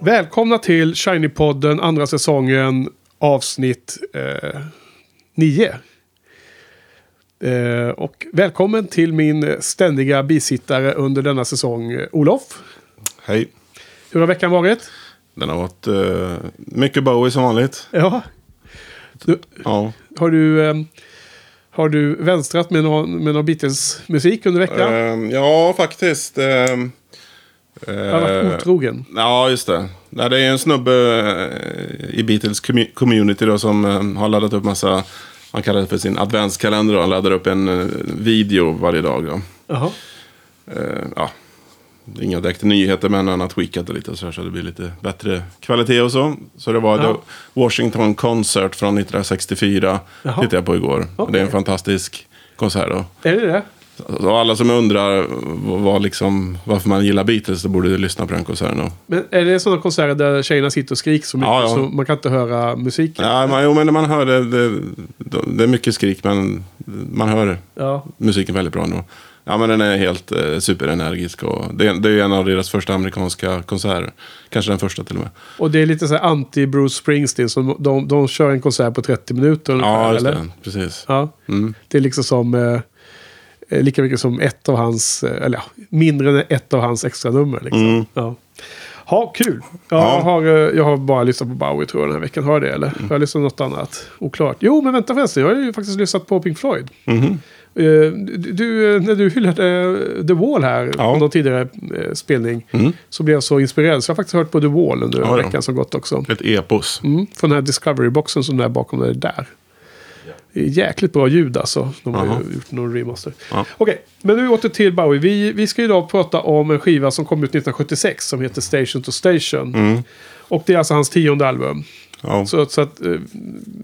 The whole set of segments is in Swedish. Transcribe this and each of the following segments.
Välkomna till Shiny-podden, andra säsongen, avsnitt 9. Eh, och välkommen till min ständiga bisittare under denna säsong, eh, Olof. Hej. Hur har veckan varit? Den har varit eh, mycket Bowie som vanligt. Ja. Du, Ja. har, du, eh, har du vänstrat med någon, med någon Beatles-musik under veckan? Ehm, ja, faktiskt. Ehm, jag har varit eh, otrogen. Ja, just det. Nej, det är en snubbe eh, i Beatles commu- community då, som eh, har laddat upp massa, han kallar det för sin adventskalender. Då. Han laddar upp en eh, video varje dag. Då. Jaha. Eh, ja, inga direkt nyheter, men han har tweakat det lite så, här, så det blir lite bättre kvalitet och så. Så det var Ja. Washington Concert från 1964. Jaha. Tittade jag på igår. Och Det är en fantastisk konsert. Då. Är det det? Och alla som undrar vad liksom, varför man gillar Beatles, så borde du lyssna på den konserten. Då. Men är det sådana konserter där tjejerna sitter och skriker så mycket Ja, ja. så man kan inte höra musiken? Ja, man, jo, men man hör det, det, det är mycket skrik, men man hör Ja. musiken väldigt bra nu. Ja, men den är helt eh, superenergisk och det, är- det är en av deras första amerikanska konserter. Kanske den första till och med. Och det är lite så här anti-Bruce Springsteen. Så de, de kör en konsert på 30 minuter ungefär, Ja, just eller? det. Precis. Ja. Mm. Det är liksom som... Eh, lika mycket som ett av hans... Eh, eller ja, mindre än ett av hans extra nummer. Liksom. Mm. Ja. Ha, kul. Jag, Ja. har, eh, jag har bara lyssnat på Bowie tror jag den här veckan. Har jag det eller? Har jag lyssnat på något annat? Oklart. Jo, men vänta förresten. Jag har ju faktiskt lyssnat på Pink Floyd. Eh, du, när du hyllade The Wall här Ja. på någon tidigare eh, spelning. Mm. Så blev jag så inspirerad. Så jag har faktiskt hört på The Wall under Ja, veckan som gått också. Ett epos. Mm, från den här Discovery-boxen som är bakom det där. Jäkligt bra ljud alltså. De har Jaha. ju gjort någon remaster. Ja. Okej, men nu åter till Bowie. Vi, vi ska idag prata om en skiva som kom ut 1976 som heter Station to Station. Mm. Och det är alltså hans tionde album. Ja. Så, så att, eh,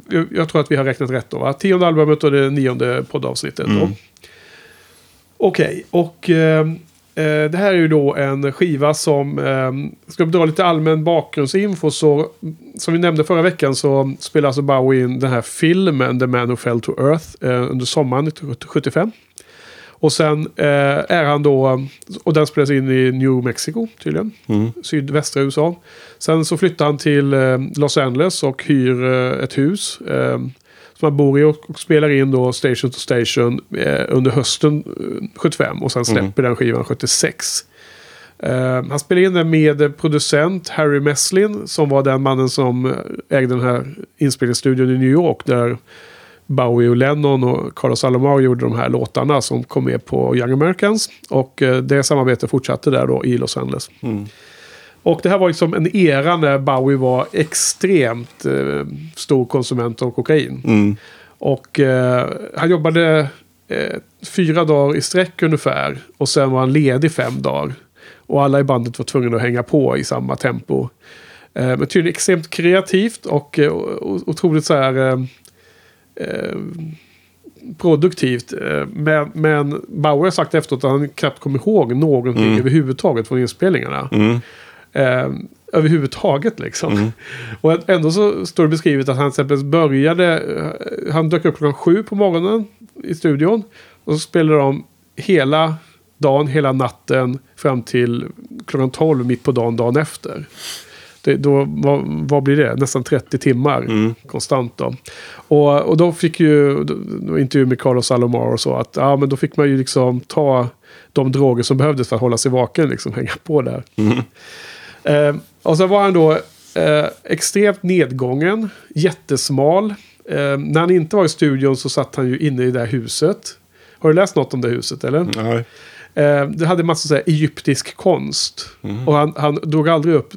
jag, jag tror att vi har räknat rätt då. Va? Tionde albumet och det nionde poddavsnittet. Mm. Okej, och eh, eh, det här är ju då en skiva som... Eh, ska vi dra lite allmän bakgrundsinfo så... Som vi nämnde förra veckan så spelar alltså Bowie in den här filmen The Man Who Fell to Earth eh, under sommaren 1975. Och sen eh, är han då... Och den spelas in i New Mexico tydligen. Mm. Sydvästra USA. Sen så flyttar han till eh, Los Angeles och hyr eh, ett hus. Eh, han bor i och, och spelar in då Station to Station eh, under hösten eh, 75. Och sen släpper den skivan 76. Eh, han spelade in den med producent Harry Meslin. Som var den mannen som eh, ägde den här inspelningsstudion i New York. Där Bowie och Lennon och Carlos Alomar gjorde de här låtarna som kom med på Young Americans. Och eh, det samarbetet fortsatte där då i Los Angeles. Mm. Och det här var liksom en era när Bowie var extremt eh, stor konsument av kokain. Mm. Och eh, han jobbade eh, fyra dagar i sträck ungefär. Och sen var han ledig fem dagar. Och alla i bandet var tvungna att hänga på i samma tempo. Eh, men tydligen extremt kreativt och eh, otroligt så här... Eh, eh, produktivt. Men, men Bauer har sagt efteråt att han knappt kommer ihåg någonting Mm. överhuvudtaget från inspelningarna. Mm. Eh, överhuvudtaget liksom. Och ändå så står det beskrivet att han till exempel började, eh, han dök upp klockan sju på morgonen i studion. Och så spelade de hela dagen, hela natten fram till klockan 12 mitt på dagen, dagen efter. Det, då, vad, vad blir det? Nästan 30 timmar konstant då. Och, och då fick ju, då, intervju med Carlos Salomar och så, att ja, men då fick man ju liksom ta de droger som behövdes för att hålla sig vaken, liksom hänga på där. Eh, och så var han då eh, extremt nedgången, jättesmal. Eh, när han inte var i studion så satt han ju inne i det här huset. Har du läst något om det huset eller? Nej. Eh, det hade massa så här egyptisk konst. Och han, han drog aldrig upp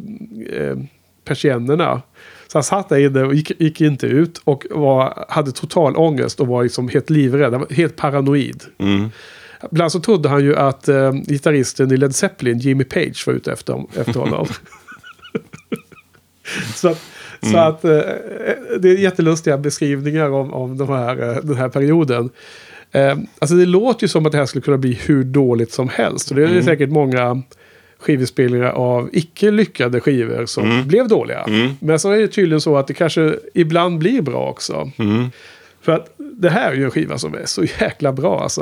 eh, persiennerna. Så han satt där inne och gick, gick inte ut. Och var, hade total ångest och var liksom helt livrädd. Han var helt paranoid. Mm. Ibland så trodde han ju att eh, gitarristen i Led Zeppelin, Jimmy Page, var ute efter, efter honom. så att, så att eh, det är jättelustiga beskrivningar om, om de här, eh, den här perioden. Eh, alltså det låter ju som att det här skulle kunna bli hur dåligt som helst. Och det är säkert många skivinspelningar av icke lyckade skivor som blev dåliga. Men så är det tydligen så att det kanske ibland blir bra också. För att det här är ju en skiva som är så jäkla bra alltså.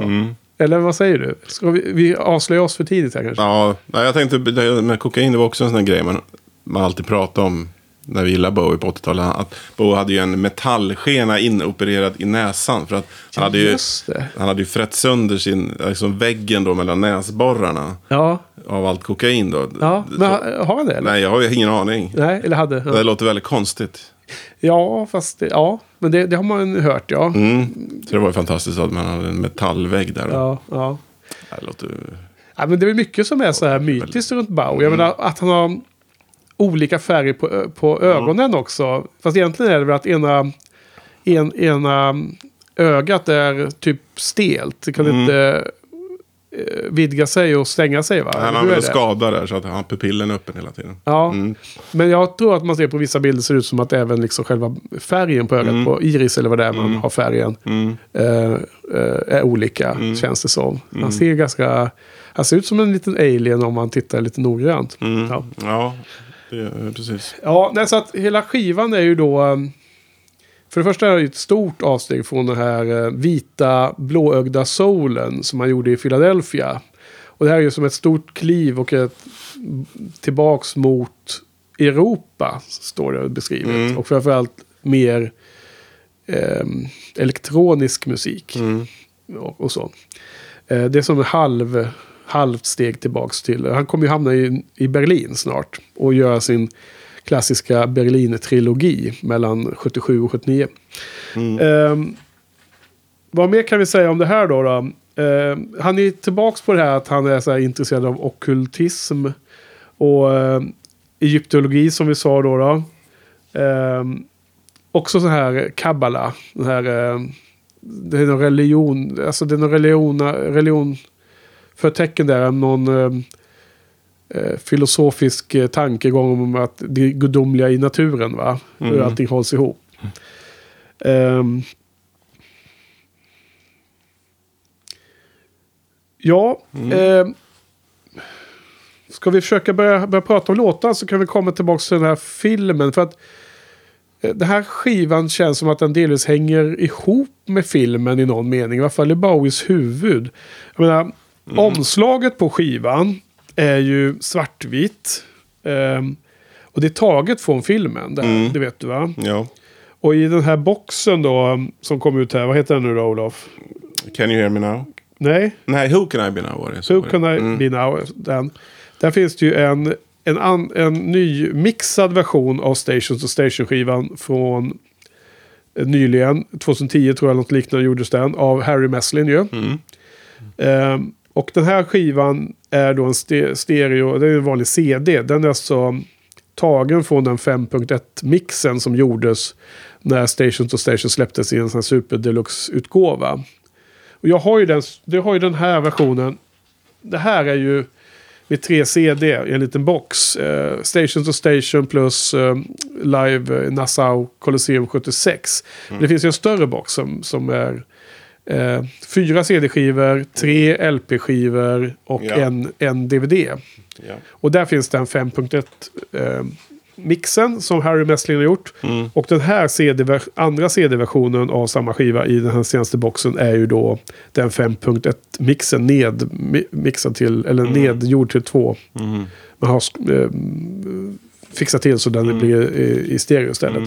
Eller vad säger du? Ska vi, vi avslöja oss för tidigt här kanske? Ja, jag tänkte det med kokain, det var också en sån här grej man, man alltid pratade om när vi gillade Bowie på 80-talet. Att Bowie hade ju en metallskena inopererad i näsan. För att han, hade ju, det. han hade ju frätt sönder sin, liksom väggen då mellan näsborrarna. Ja, Av allt kokain då. ja. Men ha- har han det? Eller? nej, jag har ingen aning. Nej, eller hade? Det Ja, låter väldigt konstigt. Ja fast det, ja. Men det, det har man hört ja. Mm. Så det var ju fantastiskt att man hade en metallvägg där. Ja, ja. Det låter... Ja, men det är mycket som är så här mytiskt runt Bowie. Jag menar att han har olika färger på, på ögonen också. Fast egentligen är det väl att ena, en, ena ögat är typ stelt. Det kan inte eh, vidga sig och stänga sig va? Han det? skada där så att han har pupillen öppen hela tiden. Ja, Mm. men jag tror att man ser på vissa bilder ser ut som att även liksom själva färgen på ögat, på iris eller vad det är man har färgen, Mm. eh, eh, är olika, känns det som. Han ser ganska... Han ser ut som en liten alien om man tittar lite noggrant. Mm. Ja. Ja, det, precis. Ja, nej, så att hela skivan är ju då... För det första är det ett stort avsteg från den här eh, vita blåögda soulen som man gjorde i Philadelphia. Och det här är ju som ett stort kliv och ett tillbaks mot Europa, står det beskrivet. Mm. Och framförallt mer eh, elektronisk musik Mm. och, och så. Eh, det är som en halv, halvt steg tillbaks till. Han kommer ju hamna i, i Berlin snart och göra sin klassiska Berlin-trilogi mellan 77 och 79. Eh, vad mer kan vi säga om det här då? då? Eh, han är tillbaks på det här att han är så intresserad av okkultism och eh, egyptologi som vi sa då. då. Eh, också så här kabbala. Den här, eh, det är någon religion, alltså det är någon religion, religion förtecken där, någon eh, eh, filosofisk eh, tankegång om att det gudomliga i naturen, va? Hur Mm. allting hålls ihop. Ehm. ja, ehm, ska vi försöka börja, börja prata om låtar så kan vi komma tillbaka till den här filmen. För att eh, den här skivan känns som att den delvis hänger ihop med filmen i någon mening. I alla fall i Bowies huvud. Jag menar, omslaget på skivan är ju svartvitt. Ehm, och det är taget från filmen, där, det vet du va? Ja. Och i den här boxen då, som kom ut här, vad heter den nu då Olof? Can you hear me now? Nej, Nej, Who can I be now var det. Det. can I Mm. be now? Den. Där finns det ju en, en, an, en ny mixad version av Stations och Station-skivan från eh, nyligen. 2010 tror jag något liknande gjordes den. Av Harry Meslin ju. Mm. Ehm, och den här skivan är då en ste stereo, det är en vanlig CD. Den är alltså tagen från den 5.1-mixen som gjordes när Station to Station släpptes i en sån super deluxe-utgåva. Och jag har ju den, jag har ju den här versionen. Det här är ju med tre CD i en liten box. Eh, station to Station plus eh, Live Nassau Colosseum 76. Men det finns ju en större box som, som är eh, fyra CD-skivor, tre LP-skivor och Ja. en, en DVD. Ja. Och där finns den 5.1 eh, mixen som Harry Messling har gjort. Mm. Och den här CD andra CD-versionen av samma skiva i den här senaste boxen är ju då den 5.1 mixen ned, mi- mixad till, eller nedgjord till två. Mm. Man har eh, fixat till så den blir i, i stereo istället.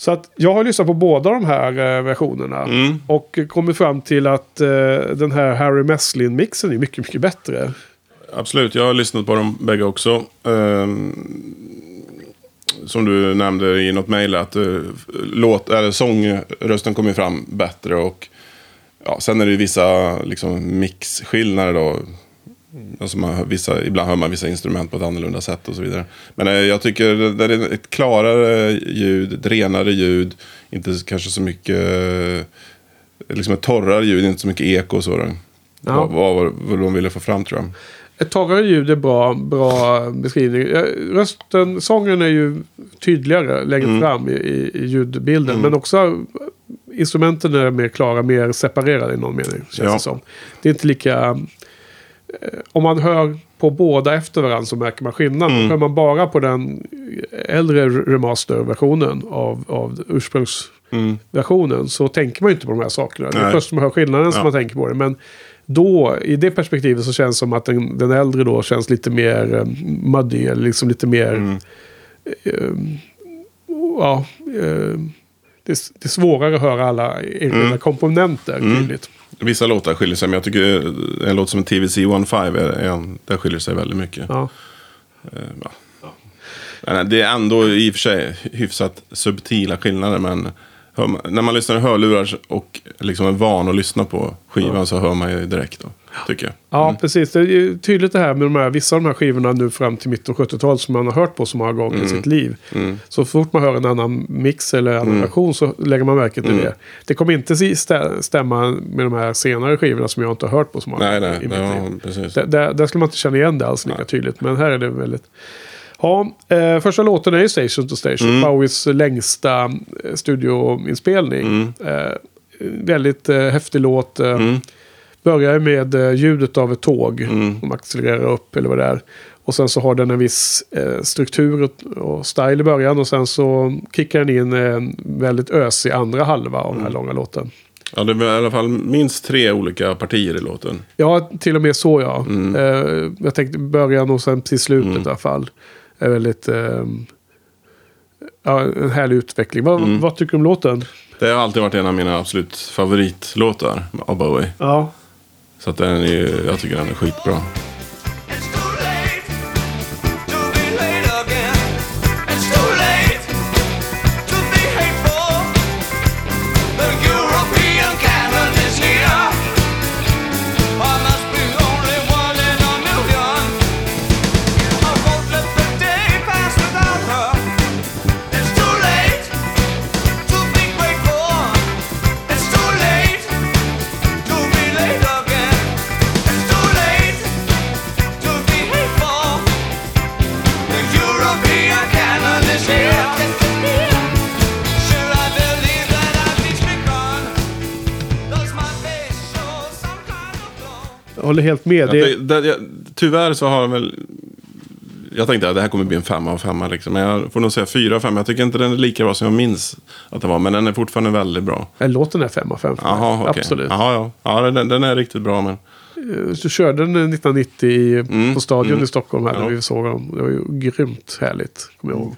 Så att jag har lyssnat på båda de här eh, versionerna. Mm. Och kommit fram till att eh, den här Harry Meslin-mixen är mycket, mycket bättre. Absolut, jag har lyssnat på dem bägge också. Ehm, som du nämnde i något mejl att uh, låt, eller sångrösten kommer fram bättre. Och ja, sen är det vissa liksom, mixskillnader då. Alltså man, vissa, ibland hör man vissa instrument på ett annorlunda sätt och så vidare. Men eh, jag tycker det är ett klarare ljud, ett renare ljud. Inte kanske så mycket, eh, liksom ett torrare ljud, inte så mycket eko och så. Då. Ja. Vad, vad, vad de ville få fram tror jag. Ett torrare ljud är bra, bra beskrivning. Eh, Rösten, sången är ju tydligare längre Mm. fram i, i, i ljudbilden. Men också instrumenten är mer klara, mer separerade i någon mening. Känns Ja. det som. Det är inte lika... eh, Om man hör på båda efter varandra så märker man skillnad. Mm. Hör man bara på den äldre remasterversionen av, av ursprungsversionen så tänker man ju inte på de här sakerna. Det är Nej. först när man hör skillnaden som Ja. man tänker på det. Men då, i det perspektivet så känns det som att den, den äldre då känns lite mer eh, muddy. Liksom lite mer... Mm. eh, ja, eh, det, är, det är svårare att höra alla enskilda Mm. komponenter tydligt. Vissa låtar skiljer sig, men jag tycker en låt som TVC 15 är, en, där skiljer sig väldigt mycket. Ja. Eh, ja. Men det är ändå i och för sig hyfsat subtila skillnader, men man, när man lyssnar i hörlurar och liksom är van att lyssna på skivan så hör man ju direkt då, tycker jag. Ja, precis. Det är tydligt det här med de här, vissa av de här skivorna nu fram till mitten av 70-talet som man har hört på så många gånger i sitt liv. Så fort man hör en annan mix eller annan version så lägger man märke till det. Det kommer inte stä- stämma med de här senare skivorna som jag inte har hört på så många Nej, gånger nej, i mitt ja, liv. precis. Där, där, där skulle man inte känna igen det alls lika tydligt. Men här är det väldigt... Ja, eh, första låten är ju Station to Station. Mm. Bowies längsta eh, studioinspelning. Eh, väldigt eh, häftig låt. Eh, Mm. Börjar med eh, ljudet av ett tåg. Mm. Som accelererar upp eller vad det är. Och sen så har den en viss eh, struktur och, style i början. Och sen så kickar den in en väldigt ösig andra halva av den här Mm. långa låten. Ja, det är i alla fall minst tre olika partier i låten. Ja, till och med så ja. Mm. Jag tänkte början och sen till slutet i alla fall. Är väldigt... Eh, ja, en härlig utveckling. Vad, Mm. vad tycker du om låten? Det har alltid varit en av mina absolut favoritlåtar av Bowie. Ja. Så att den är, ju- jag tycker den är skitbra. Håller helt med. Ja, Det, det, det, jag, tyvärr så har den väl... Jag tänkte att det här kommer bli en femma av femma. Liksom. Men jag får nog säga fyra av fem. Jag tycker inte den är lika bra som jag minns att den var. Men den är fortfarande väldigt bra. eh, låten är 5 av 5 för mig. Jaha, okej. Absolut. Jaha, ja. ja den, den är riktigt bra. Men... Eh, Du körde den 1990 i, Mm, på Stadion mm. i Stockholm här Ja. när vi såg dem. Det var ju grymt härligt, kommer jag ihåg.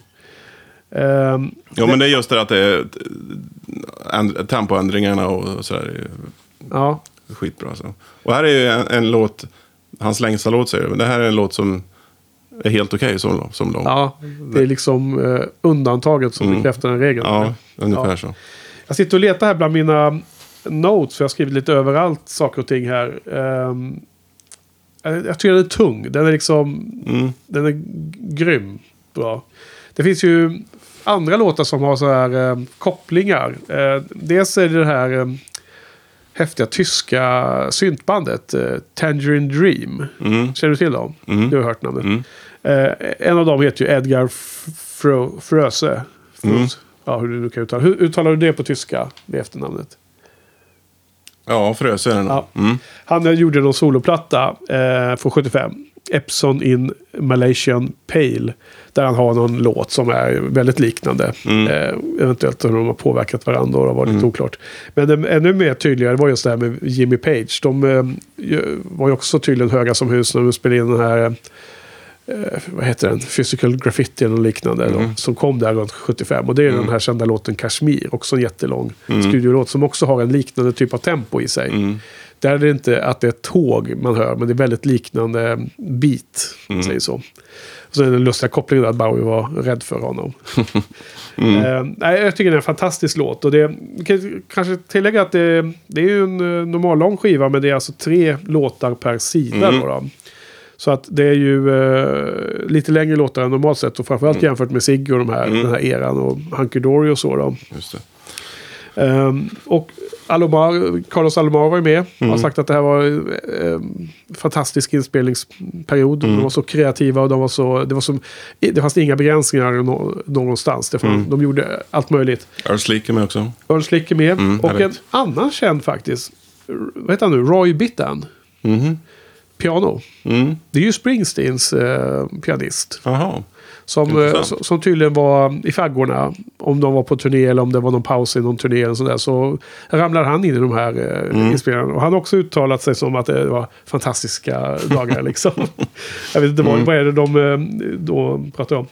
Ehm, Ja, men det är just det att det är änd- tempoändringarna och sådär. är ja, Skitbra. Så. Och här är ju en, en låt, hans längsta låt säger du. Men det här är en låt som är helt okej som, som lång. ja, det är liksom eh, undantaget som Mm. bekräftar den regeln. Ja, ungefär Ja. så. Jag sitter och letar här bland mina notes, för jag har skrivit lite överallt saker och ting här. Ehm, jag jag tycker den är tung. Den är liksom, Mm. den är grym. Bra. Det finns ju andra låtar som har så här eh, kopplingar. Eh, dels är det det här eh, häftiga tyska syntbandet eh, Tangerine Dream. Mm. Känner du till dem? Mm. Du har hört namnet. Mm. Eh, en av dem heter ju Edgar F- Fro- Fröse. Mm. Ja, hur du nu kan uttala. Hur uttalar du det på tyska? Det efternamnet. Ja, Frösö är det. Ja. Mm. Han eh, gjorde någon soloplatta eh, från 75. Epson in Malaysian Pale. Där han har någon låt som är väldigt liknande. Mm. Eh, eventuellt har de har påverkat varandra och det var lite oklart. Men eh, ännu mer tydligare var just det här med Jimmy Page. De eh, var ju också tydligen höga som hus när de spelade in den här... Eh, vad heter den? Physical Graffiti eller liknande. Då, som kom där runt 75. Och det är den här kända låten Kashmir. Också en jättelång studiolåt som också har en liknande typ av tempo i sig. Mm. Där är det inte att det är tåg man hör, men det är väldigt liknande beat. man Säger så. Och det den lustiga kopplingen att Bowie var rädd för honom. Eh, nej, jag tycker det är en fantastisk låt. Och det kan kanske tillägga att det, det är ju en eh, normal lång skiva, men det är alltså tre låtar per sida. Då, då. Så att det är ju eh, lite längre låtar än normalt sett. Och framförallt jämfört med Sigge och de här, den här eran och Hunky Dory och så. Då. Just det. Ehm, och Alomar, Carlos Alomar var ju med. Har sagt att det här var en fantastisk inspelningsperiod. De var så kreativa och de var så, det, var så, det fanns inga begränsningar nå, någonstans. Det fanns, De gjorde allt möjligt. Earl Slick är med också. Ernst Slick är med. Mm, och en annan känd faktiskt. Vad heter han nu? Roy Bittan. Mhm. Piano. Mm. Det är ju Springsteens eh, pianist. Jaha. Som, eh, som, som tydligen var i faggorna. Om de var på turné eller om det var någon paus i någon turné. Och sådär, så ramlade han in i de här eh, Mm. inspelningarna. Och han har också uttalat sig som att det var fantastiska dagar. liksom. Jag vet inte vad, Mm. vad är det de eh, då pratar om.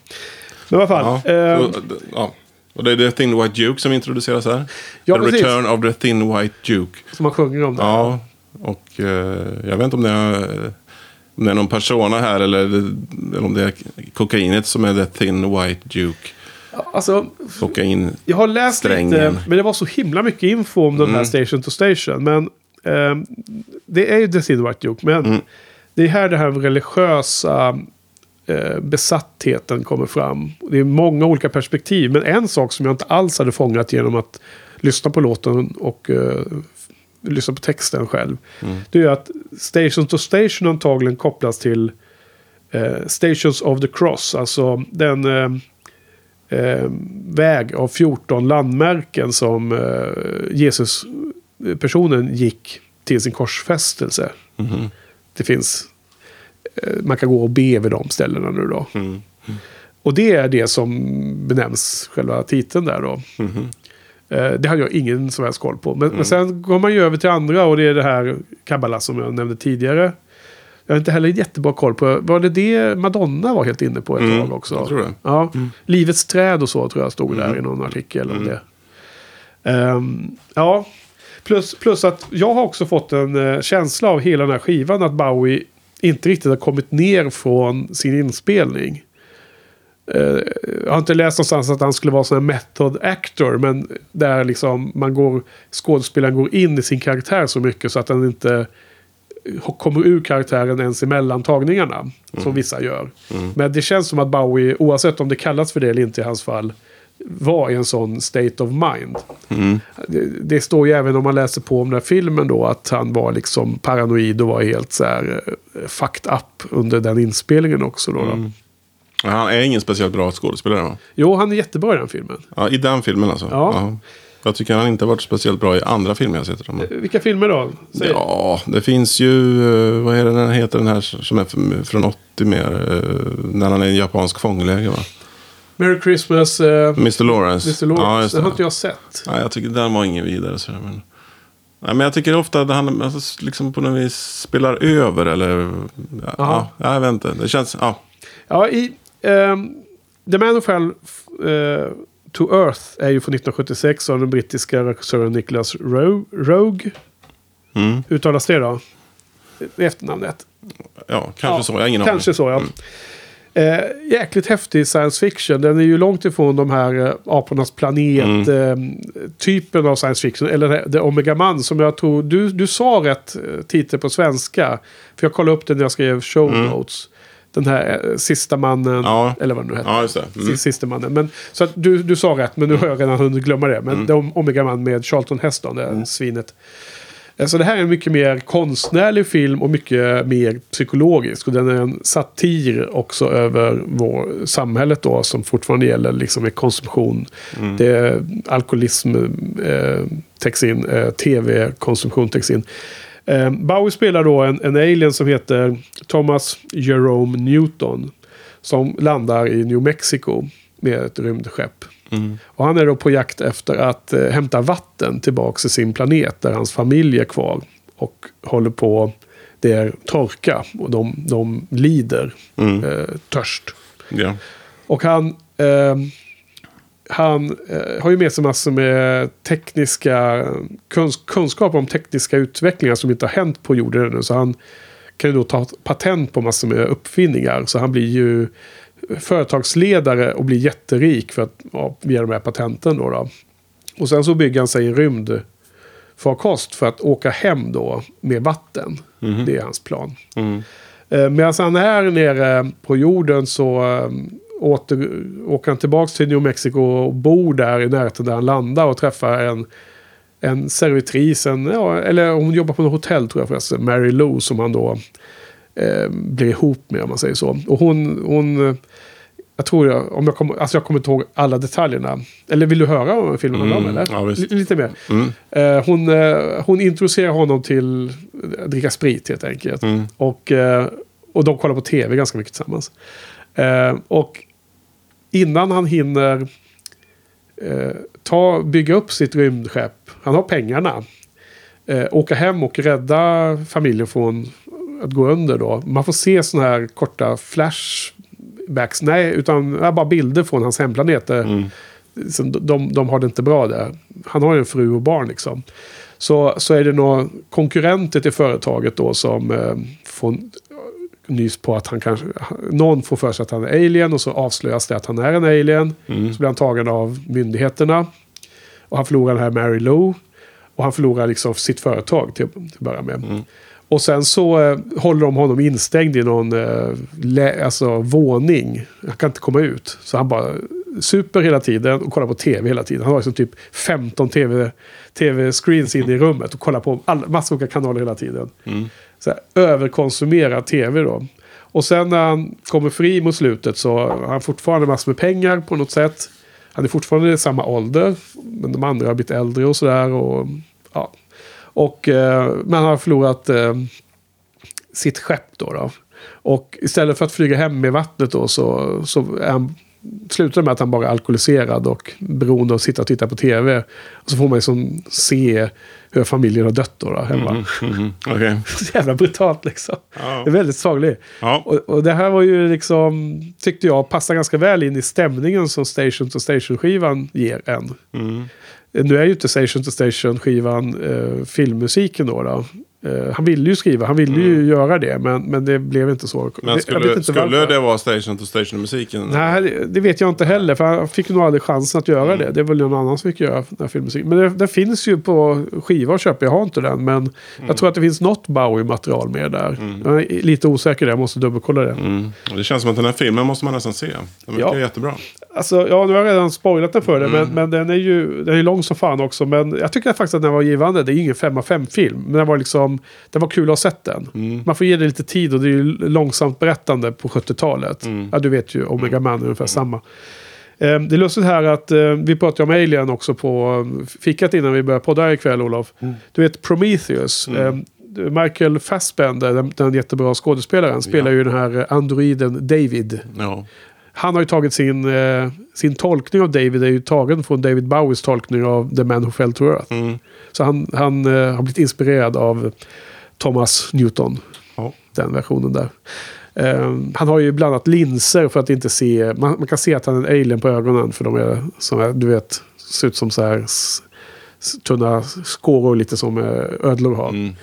Men i alla fall. Ja. eh, Och, ja. Och det är The Thin White Duke som introduceras här. Ja, the precis. Return of the Thin White Duke. som man sjunger om det. Ja, och eh, jag vet inte om det, är, om det är någon persona här eller, eller om det är kokainet som är The Thin White Duke. Alltså, Kokain. Jag har läst Strängen. lite, men det var så himla mycket info om den här Station to Station. Men ehm, det är ju The Thin White Duke. Men det är här det här religiösa eh, besattheten kommer fram. Det är många olika perspektiv. Men en sak som jag inte alls hade fångat genom att lyssna på låten och eh, lyssna på texten själv. Det är att Station to Station antagligen kopplas till eh, Stations of the Cross. Alltså den... Eh, eh, väg av 14 landmärken som eh, Jesus-personen gick till sin korsfästelse. Det finns, eh, man kan gå och be vid de ställena nu då. Mm. Och det är det som benämns själva titeln där då. Eh, Det hade jag ingen som helst koll på. Men, men sen går man ju över till andra och det är det här Kabbala som jag nämnde tidigare. Jag har inte heller jättebra koll på. Var det det Madonna var helt inne på ett Mm, tag också? jag tror det. Ja. Livets träd och så tror jag stod där i någon artikel om det. Ehm, ja, plus, plus att jag har också fått en eh, känsla av hela den här skivan att Bowie inte riktigt har kommit ner från sin inspelning. Eh, jag har inte läst någonstans att han skulle vara sån här method actor. Men där liksom man går, skådespelaren går in i sin karaktär så mycket så att den inte kommer ur karaktären ens i mellantagningarna. Som vissa gör. Men det känns som att Bowie, oavsett om det kallas för det eller inte i hans fall, var i en sån state of mind. Det, det står ju även om man läser på om den här filmen då att han var liksom paranoid och var helt så här eh, fucked up under den inspelningen också. Då, då. Han är ingen speciellt bra skådespelare va? Jo, han är jättebra i den filmen. Ja, I den filmen alltså? Ja. Jag tycker han inte har varit speciellt bra i andra filmer jag sett honom. Vilka filmer då? Säg. Ja, det finns ju, eh, vad är det den heter den här som är från 80 mer, eh, när han är i en japansk fångläger va? Merry Christmas, Mr Lawrence. Mr. Lawrence. Ja, den har inte jag sett. Nej, jag tycker den var ingen vidare. Så, men... Nej, men jag tycker ofta att han alltså, liksom på något vis spelar över eller... Ja, Jaha. ja, jag vet inte. Det känns... Ja. Ja, i ehm, The Man Who Fell eh, to Earth är ju från 1976 av den brittiska regissören Nicholas Ro- Rogue. Mm. Uttalas det då? Efternamnet. ja, kanske Ja, så. Jag har ingen Kanske aning. så, ja. Eh, jäkligt häftig science fiction. Den är ju långt ifrån de här eh, apornas Mm. planet-typen av science fiction. Eller det Omega Man som jag tror... Du, du sa rätt eh, titel på svenska. För jag kollade upp den när jag skrev show notes. Den här eh, sista mannen. Mm. Ja. Eller vad det nu heter. Ja. Mm. Sist- Sista mannen. Men, så att du, du sa rätt, men nu har jag redan hunnit glömma det. Men det är Omega Man med Charlton Heston, det Mm. svinet. Alltså det här är en mycket mer konstnärlig film och mycket mer psykologisk. Och den är en satir också över vår samhället då som fortfarande gäller liksom med konsumtion. Det är alkoholism eh, täcks in, eh, tv-konsumtion täcks in. Eh, Bowie spelar då en, en alien som heter Thomas Jerome Newton. Som landar i New Mexico med ett rymdskepp. Och han är då på jakt efter att eh, hämta vatten tillbaka till sin planet där hans familj är kvar. Och håller på, det är torka och de, de lider eh, törst. Ja. Och han, eh, han eh, har ju med sig massor med tekniska kuns kunskap om tekniska utvecklingar som inte har hänt på jorden ännu. Så han kan ju då ta patent på massor med uppfinningar. Så han blir ju företagsledare och blir jätterik för att, ja, via de här patenten. Då, då. Och sen så bygger han sig en rymdfarkost för att åka hem då med vatten. Det är hans plan. Mm. Eh, Medan han är nere på jorden så eh, åter, åker han tillbaka till New Mexico och bor där i närheten där han landar och träffar en, en servitris. En, ja, eller hon jobbar på något hotell tror jag förresten. Mary Lou som han då eh, blir ihop med om man säger så. Och hon, hon eh, jag tror jag, om jag kommer, alltså jag kommer inte ihåg alla detaljerna. Eller vill du höra om filmen handlar om Mm, eller? ja, Lite mer. Mm. Eh, hon, eh, hon introducerar honom till att dricka sprit helt enkelt. Mm. Och, eh, och de kollar på tv ganska mycket tillsammans. Eh, och innan han hinner eh, ta, bygga upp sitt rymdskepp, han har pengarna, eh, åka hem och rädda familjen från att gå under då. Man får se sådana här korta flashbacks, nej, utan bara bilder från hans hemplanet. där Mm. så de, de har det inte bra där. Han har ju en fru och barn liksom. Så, så är det några konkurrenter till företaget då som eh, får nys på att han kanske... Någon får för sig att han är alien och så avslöjas det att han är en alien. Så blir han tagen av myndigheterna. Och han förlorar den här Mary Lou. Och han förlorar liksom sitt företag till, till att börja med. Och sen så eh, håller de honom instängd i någon eh, alltså, våning. Han kan inte komma ut. Så han bara super hela tiden och kollar på tv hela tiden. Han har liksom typ 15 tv, tv-screens inne i rummet och kollar på all, massor olika kanaler hela tiden. Så här, överkonsumerar tv då. Och sen när han kommer fri mot slutet så har han fortfarande massor med pengar på något sätt. Han är fortfarande i samma ålder. Men de andra har blivit äldre och sådär. Och, ja. och, eh, men han har förlorat eh, sitt skepp då, då. Och istället för att flyga hem med vattnet då så, så är han, slutar med att han bara är alkoholiserad och beroende av att sitta och titta på tv. Och så får man liksom se hur familjen har dött då, då hemma. Mhm. Okej. Så jävla brutalt liksom. Ja. Det är väldigt sagligt. Ja. Och, och det här var ju liksom, tyckte jag, passar ganska väl in i stämningen som Station to Station-skivan ger en. Mm. Nu är ju inte Station to Station-skivan eh, filmmusiken då. då. Eh, han ville ju skriva, han ville ju göra det, men, men det blev inte så. Men Det- skulle, inte skulle varför. det vara Station to Station-musiken? Nej, det- det vet jag inte heller. För han fick nog aldrig chansen att göra Mm. det. Det är väl någon annan som fick göra den här filmmusiken. Men det, det finns ju på skiva att köpa. Jag har inte den. Men Mm. jag tror att det finns något Bowie-material med där. Jag är lite osäker där. Jag måste dubbelkolla det. Mm. Det känns som att den här filmen måste man nästan se. Den verkar Ja. jättebra. Alltså, ja, nu har jag redan spoilat den för dig. Mm. Men, men den är ju den är lång som fan också. Men jag tycker faktiskt att den var givande. Det är ingen 5 av 5 film. Men den var liksom... Den var kul att ha sett den. Mm. Man får ge det lite tid och det är ju långsamt berättande på 70-talet. Mm. Ja, du vet ju. Omega Man är ungefär samma. Eh, Det är lustigt här att eh, vi pratade om Alien också på eh, fikat innan vi började podda ikväll Olof. Mm. Du vet Prometheus. Eh, Michael Fassbender, den, den jättebra skådespelaren, spelar ju den här androiden David. Ja. Han har ju tagit sin, eh, sin tolkning av David, är ju tagen från David Bowies tolkning av The Man Who Fell to Earth. Mm. Så han, han eh, har blivit inspirerad av Thomas Newton, Ja. den versionen där. Eh, han har ju bland annat linser för att inte se, man, man kan se att han är en alien på ögonen för de är, som är du vet, ser ut som så här tunna skåror lite som eh, ödlor har. Mm.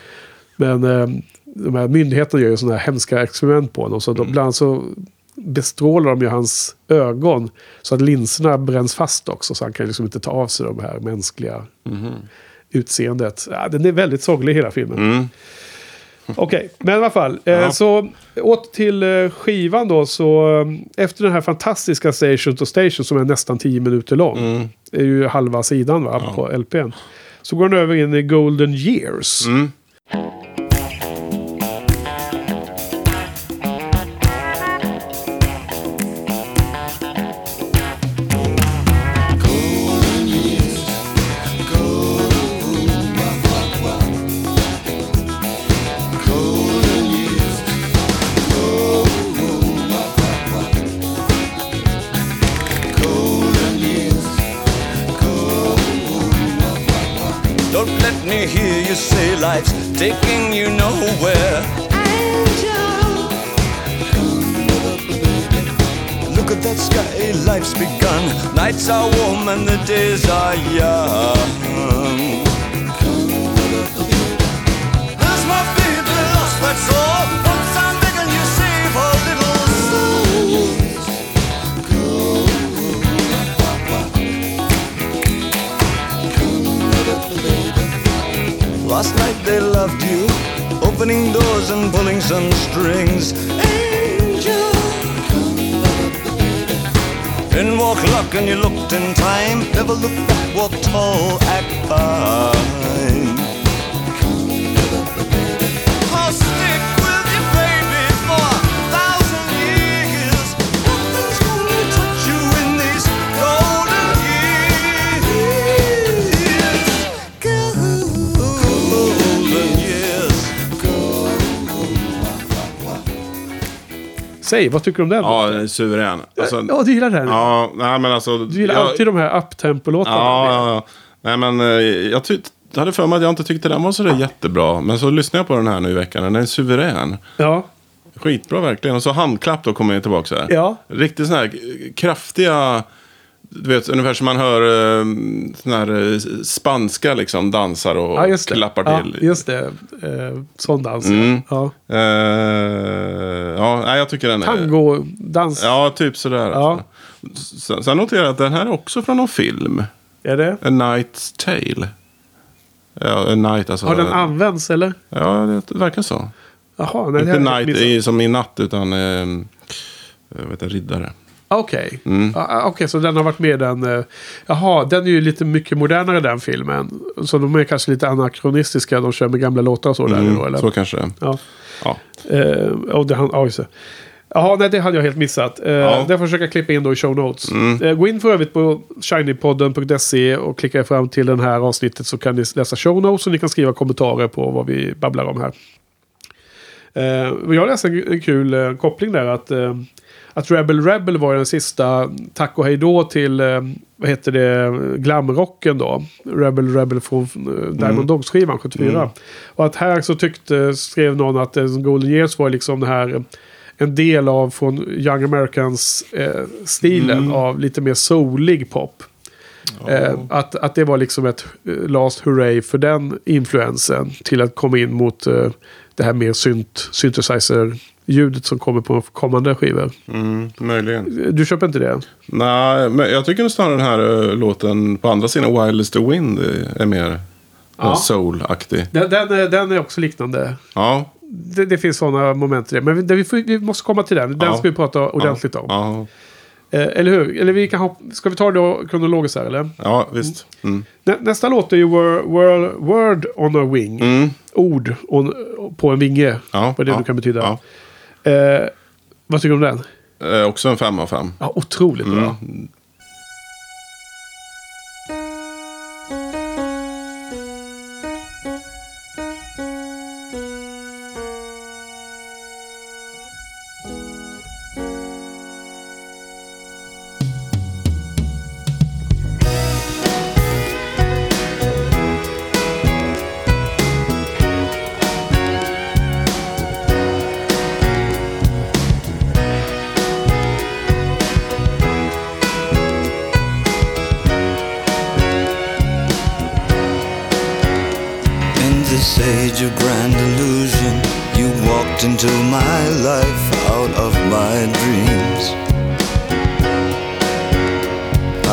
Men eh, de här myndigheterna gör ju sådana här hemska experiment på honom. Så de, bland annat så bestrålar de ju hans ögon. Så att linserna bränns fast också. Så han kan liksom inte ta av sig de här mänskliga utseendet. Ja, den är väldigt sorglig hela filmen. Mm. Okej, men i alla fall. Eh, Ja. så åter till eh, skivan då. Så eh, efter den här fantastiska Station to Station som är nästan 10 minuter lång. Mm. är ju halva sidan va, Ja. på LPn. Så går den över in i Golden Years. Mm. Taking you nowhere. Angel, look at that sky, life's begun. Nights are warm and the days are young. There's my baby lost, that's all. Last night they loved you, opening doors and pulling some strings. Angel. In walk luck and you looked in time. Never look back, walk tall, act fine. Säg, vad tycker du om den? Ja, den är suverän. Alltså, ja, du gillar den? ja, nej men alltså. Du gillar jag- alltid de här uptempo-låtarna. Ja, ja, ja. Nej men eh, jag tyckte... Jag hade för mig att jag inte tyckte den var så där jättebra. Men så lyssnade jag på den här nu i veckan. Den är suverän. ja. Skitbra verkligen. Och så handklapp då kommer jag tillbaka så här. Ja. Riktigt sådana här kraftiga... Du vet, ungefär som man hör uh, såna här eh, spanska liksom dansar och Ja, klappar ja, till. just det. Eh, sån dans. Mm. Ja. Eh, ja, jag tycker den är... Tango-dans. Ja, typ sådär. Ja. Alltså. Sen, sen noterar jag att den här är också från någon film. Är det? A Night's Tale. Ja, A Night alltså. Har den använts eller? Ja, det verkar så. Jaha, Inte Night som i natt, utan eh, vet, riddare. Okej, Mm. Ah, ah, okej, så den har varit med i den. eh, Jaha, den är ju lite mycket modernare den filmen. Så de är kanske lite anakronistiska. De kör med gamla låtar och så där. Mm, Då, eller? så kanske det. Ja. Ja. Eh, och det, han, ja, just det. Jaha, nej, det hade jag helt missat. Eh, Ja. Mm. Det får jag försöka klippa in då i show notes. Eh, gå in för övrigt på shinypodden.se och klicka fram till den här avsnittet så kan ni läsa show notes och ni kan skriva kommentarer på vad vi babblar om här. Eh, jag läste en, en kul eh, koppling där att, eh, att Rebel Rebel var den sista tack och hej då till eh, vad heter det, glamrocken då. Rebel Rebel från eh, Diamond Dogs-skivan 74. Och att här så tyckte, skrev någon att eh, Golden Years var liksom det här eh, en del av från Young Americans-stilen av lite mer soulig pop. Eh, att, att det var liksom ett eh, last hurray för den influensen till att komma in mot eh, det här mer synt, synthesizer-ljudet som kommer på kommande skivor. Mm, möjligen. Du köper inte det? Nej, men jag tycker snarare den här eh, låten på andra sidan Wildest the Wind eh, är mer Ja. soul-aktig. Den, den, är, den är också liknande. Ja. Det, det finns sådana moment i det. Men vi, får, vi måste komma till den. Den Ja. ska vi prata ordentligt om. Ja, Eh, eller hur? Eller vi kan hop- ska vi ta det då kronologiskt här eller? ja visst. Mm. Nä, nästa låt är ju word, word, word on a wing. Mm. Ord on, på en vinge. Ja, vad det ja, nu kan betyda. ja. Eh, vad tycker du om den? Eh, också en fem av fem. Ja, otroligt bra. Mm.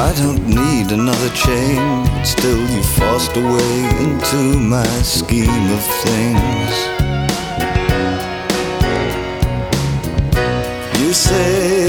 I don't need another chain, still you forced a way into my scheme of things. You say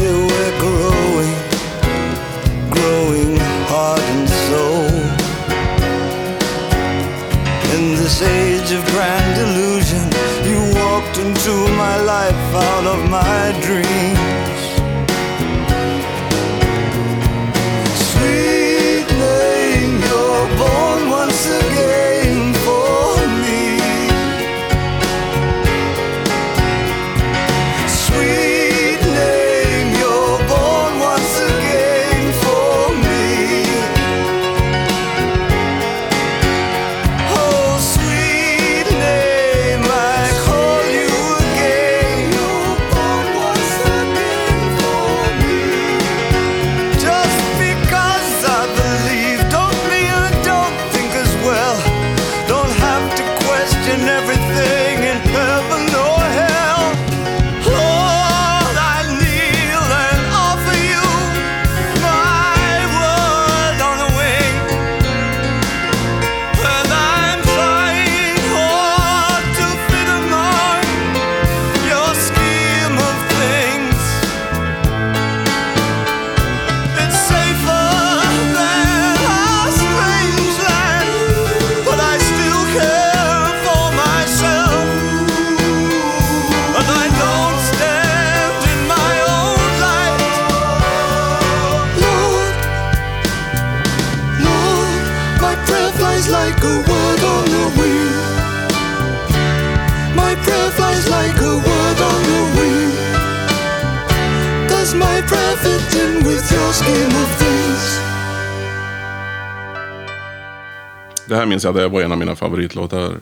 Det här minns jag att det var en av mina favoritlåtar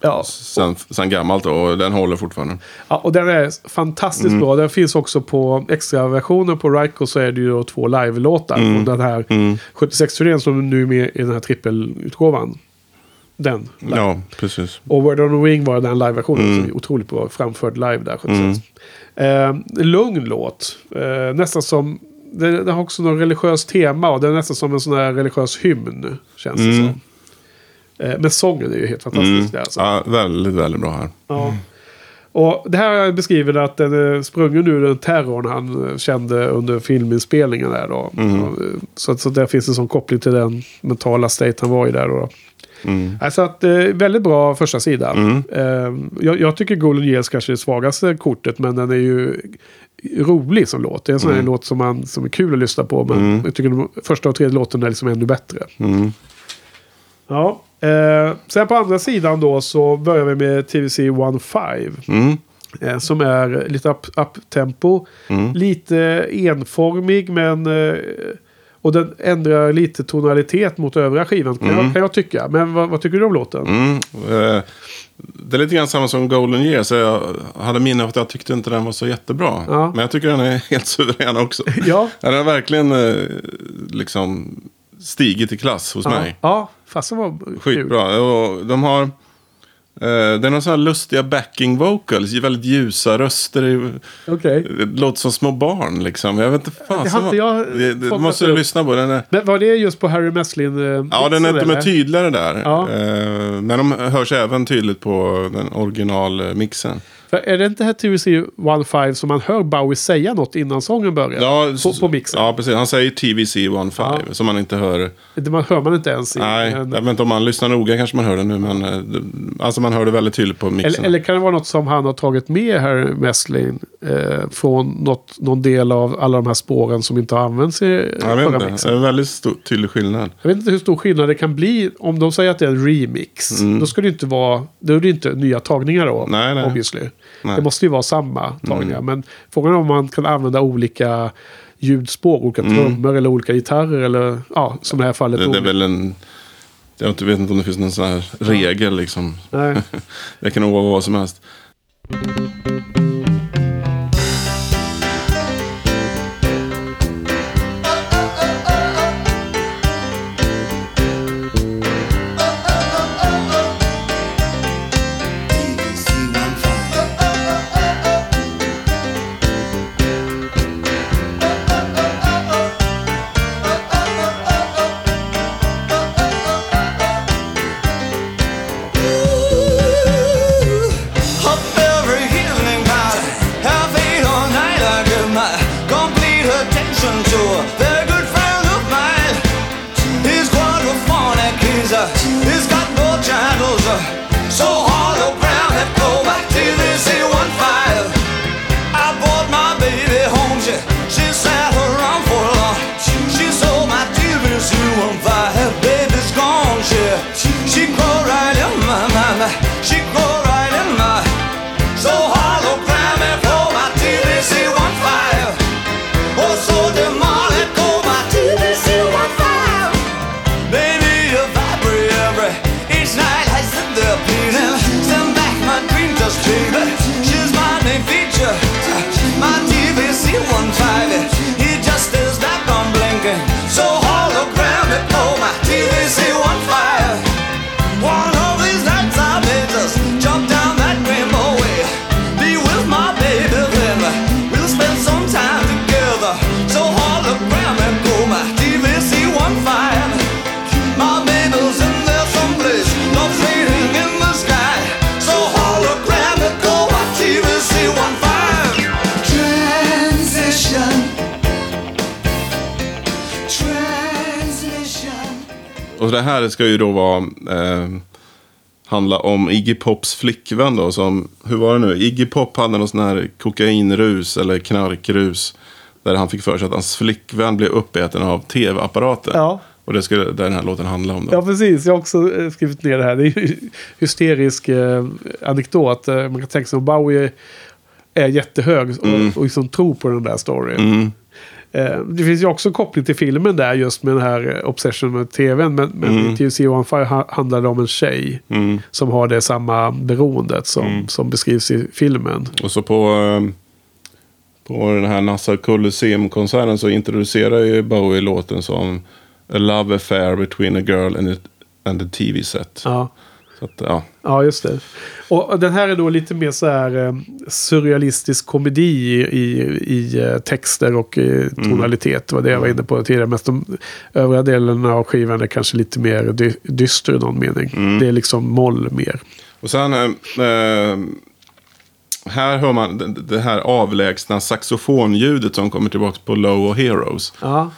Ja. sen, sen gammalt och den håller fortfarande. ja, och den är fantastiskt bra. Den finns också på extra-versionen på Ryko så är det ju två live-låtar. från den här 76-turnén som nu är med i den här trippelutgåvan. Den. live. Ja, precis. Och Word on the Wing var den live-versionen som är otroligt bra framförd live där 76. Eh, lugn låt. Eh, nästan som... Det, det har också något religiöst tema och det är nästan som en sån här religiös hymn. Känns det som. Eh, men sången är ju helt fantastisk. Där, alltså. Ja, väldigt, väldigt bra här. Ja. Och det här beskriver att den är sprungen ur den terrorn han eh, kände under filminspelningen. Där då. Mm. Eh, Så, så där finns en sån koppling till den mentala state han var i där. Då. Mm. Alltså att, eh, väldigt bra första sida. Eh, jag, jag tycker Golden Years kanske är det svagaste kortet, men den är ju rolig som låt. Det är en sån Mm. här låt som, man, som är kul att lyssna på, men jag tycker de första och tredje låten är liksom ännu bättre. Mm. Ja. Eh, sen på andra sidan då så börjar vi med TVC 15. Mm. Eh, som är lite up- up-tempo. Mm. Lite enformig men... Eh, och den ändrar lite tonalitet mot övriga skivan kan, jag, kan jag tycka. Men vad, vad tycker du om låten? Mm. Eh, Det är lite grann samma som Golden Years. Jag hade minne av att jag tyckte inte den var så jättebra. Ja. Men jag tycker den är helt suverän också. Ja. Den har verkligen eh, liksom stigit i klass hos Ja, mig. ja fasen var. Skitbra. Och de har... Eh, det är några sådana här lustiga backing vocals. Väldigt ljusa röster. Okej. Det låter som små barn liksom. Jag vet inte fan. Det har inte jag det, det måste du lyssna på. Den är, Men var det just på Harry Meslin? Eh, ja, den är, eller? tydligare där. Ja. Eh, men de hörs även tydligt på den originalmixen. För Är det inte här TVC 15 som man hör Bowie säga något innan sången börjar? Ja, på, på mixen. Ja, precis. Han säger TVC 15 Ja. som man inte hör. Det man hör man inte ens i. Nej, en- jag vet inte om man lyssnar noga kanske man hör det nu. Men eh, alltså man hör det väldigt tydligt på mixen. Eller, eller kan det vara något som han har tagit med här Meslin eh, från något, någon del av alla de här spåren som inte har använts i jag vet förra inte. Det är mixen? en väldigt stor, tydlig skillnad. Jag vet inte hur stor skillnad det kan bli om de säger att det är en remix. Då ska det inte vara, då är det inte nya tagningar då. Mm. Nej, nej. Obviously. Nej. Mm. Det måste ju vara samma tagningar. Men frågan är om man kan använda olika ljudspår, olika trummor eller olika gitarrer eller ja, som i det här fallet. Mm. Det, det är väl en... Jag vet inte- vet inte om det finns någon sån här regel liksom. Nej. Det kan nog vara vad som helst. Det här ska ju då vara... Eh, handla om Iggy Pops flickvän då. Som, hur var det nu? Iggy Pop hade någon sån här kokainrus eller knarkrus. Där han fick för sig att hans flickvän blev uppäten av tv-apparater. Ja. Och det skulle den här låten handla om. Då. Ja, precis. Jag har också eh, skrivit ner det här. Det är ju hysterisk eh, anekdot. Eh, Man kan tänka sig om Bowie är jättehög och, och liksom tror på den där storyn. Mm. Eh, det finns ju också koppling till filmen där just med den här eh, obsession med tvn. Men, men Mm. TUC 15 ha- handlar det om en tjej som har det samma beroendet som, Mm. som beskrivs i filmen. Och så på, eh, på den här Nassau Colosseum-konserten så introducerar ju Bowie låten som A Love Affair Between a Girl and a, and a TV Set. Ja. Att, ja. Ja, just det. Och den här är då lite mer så här eh, surrealistisk komedi i, i, i eh, texter och eh, tonalitet. Det var det jag var inne på tidigare. Mest de övriga delarna av skivan är kanske lite mer dy, dyster i någon mening. Det är liksom moll mer. Och sen eh, här hör man det, här avlägsna saxofonljudet som kommer tillbaka på Low och Heroes. Ja.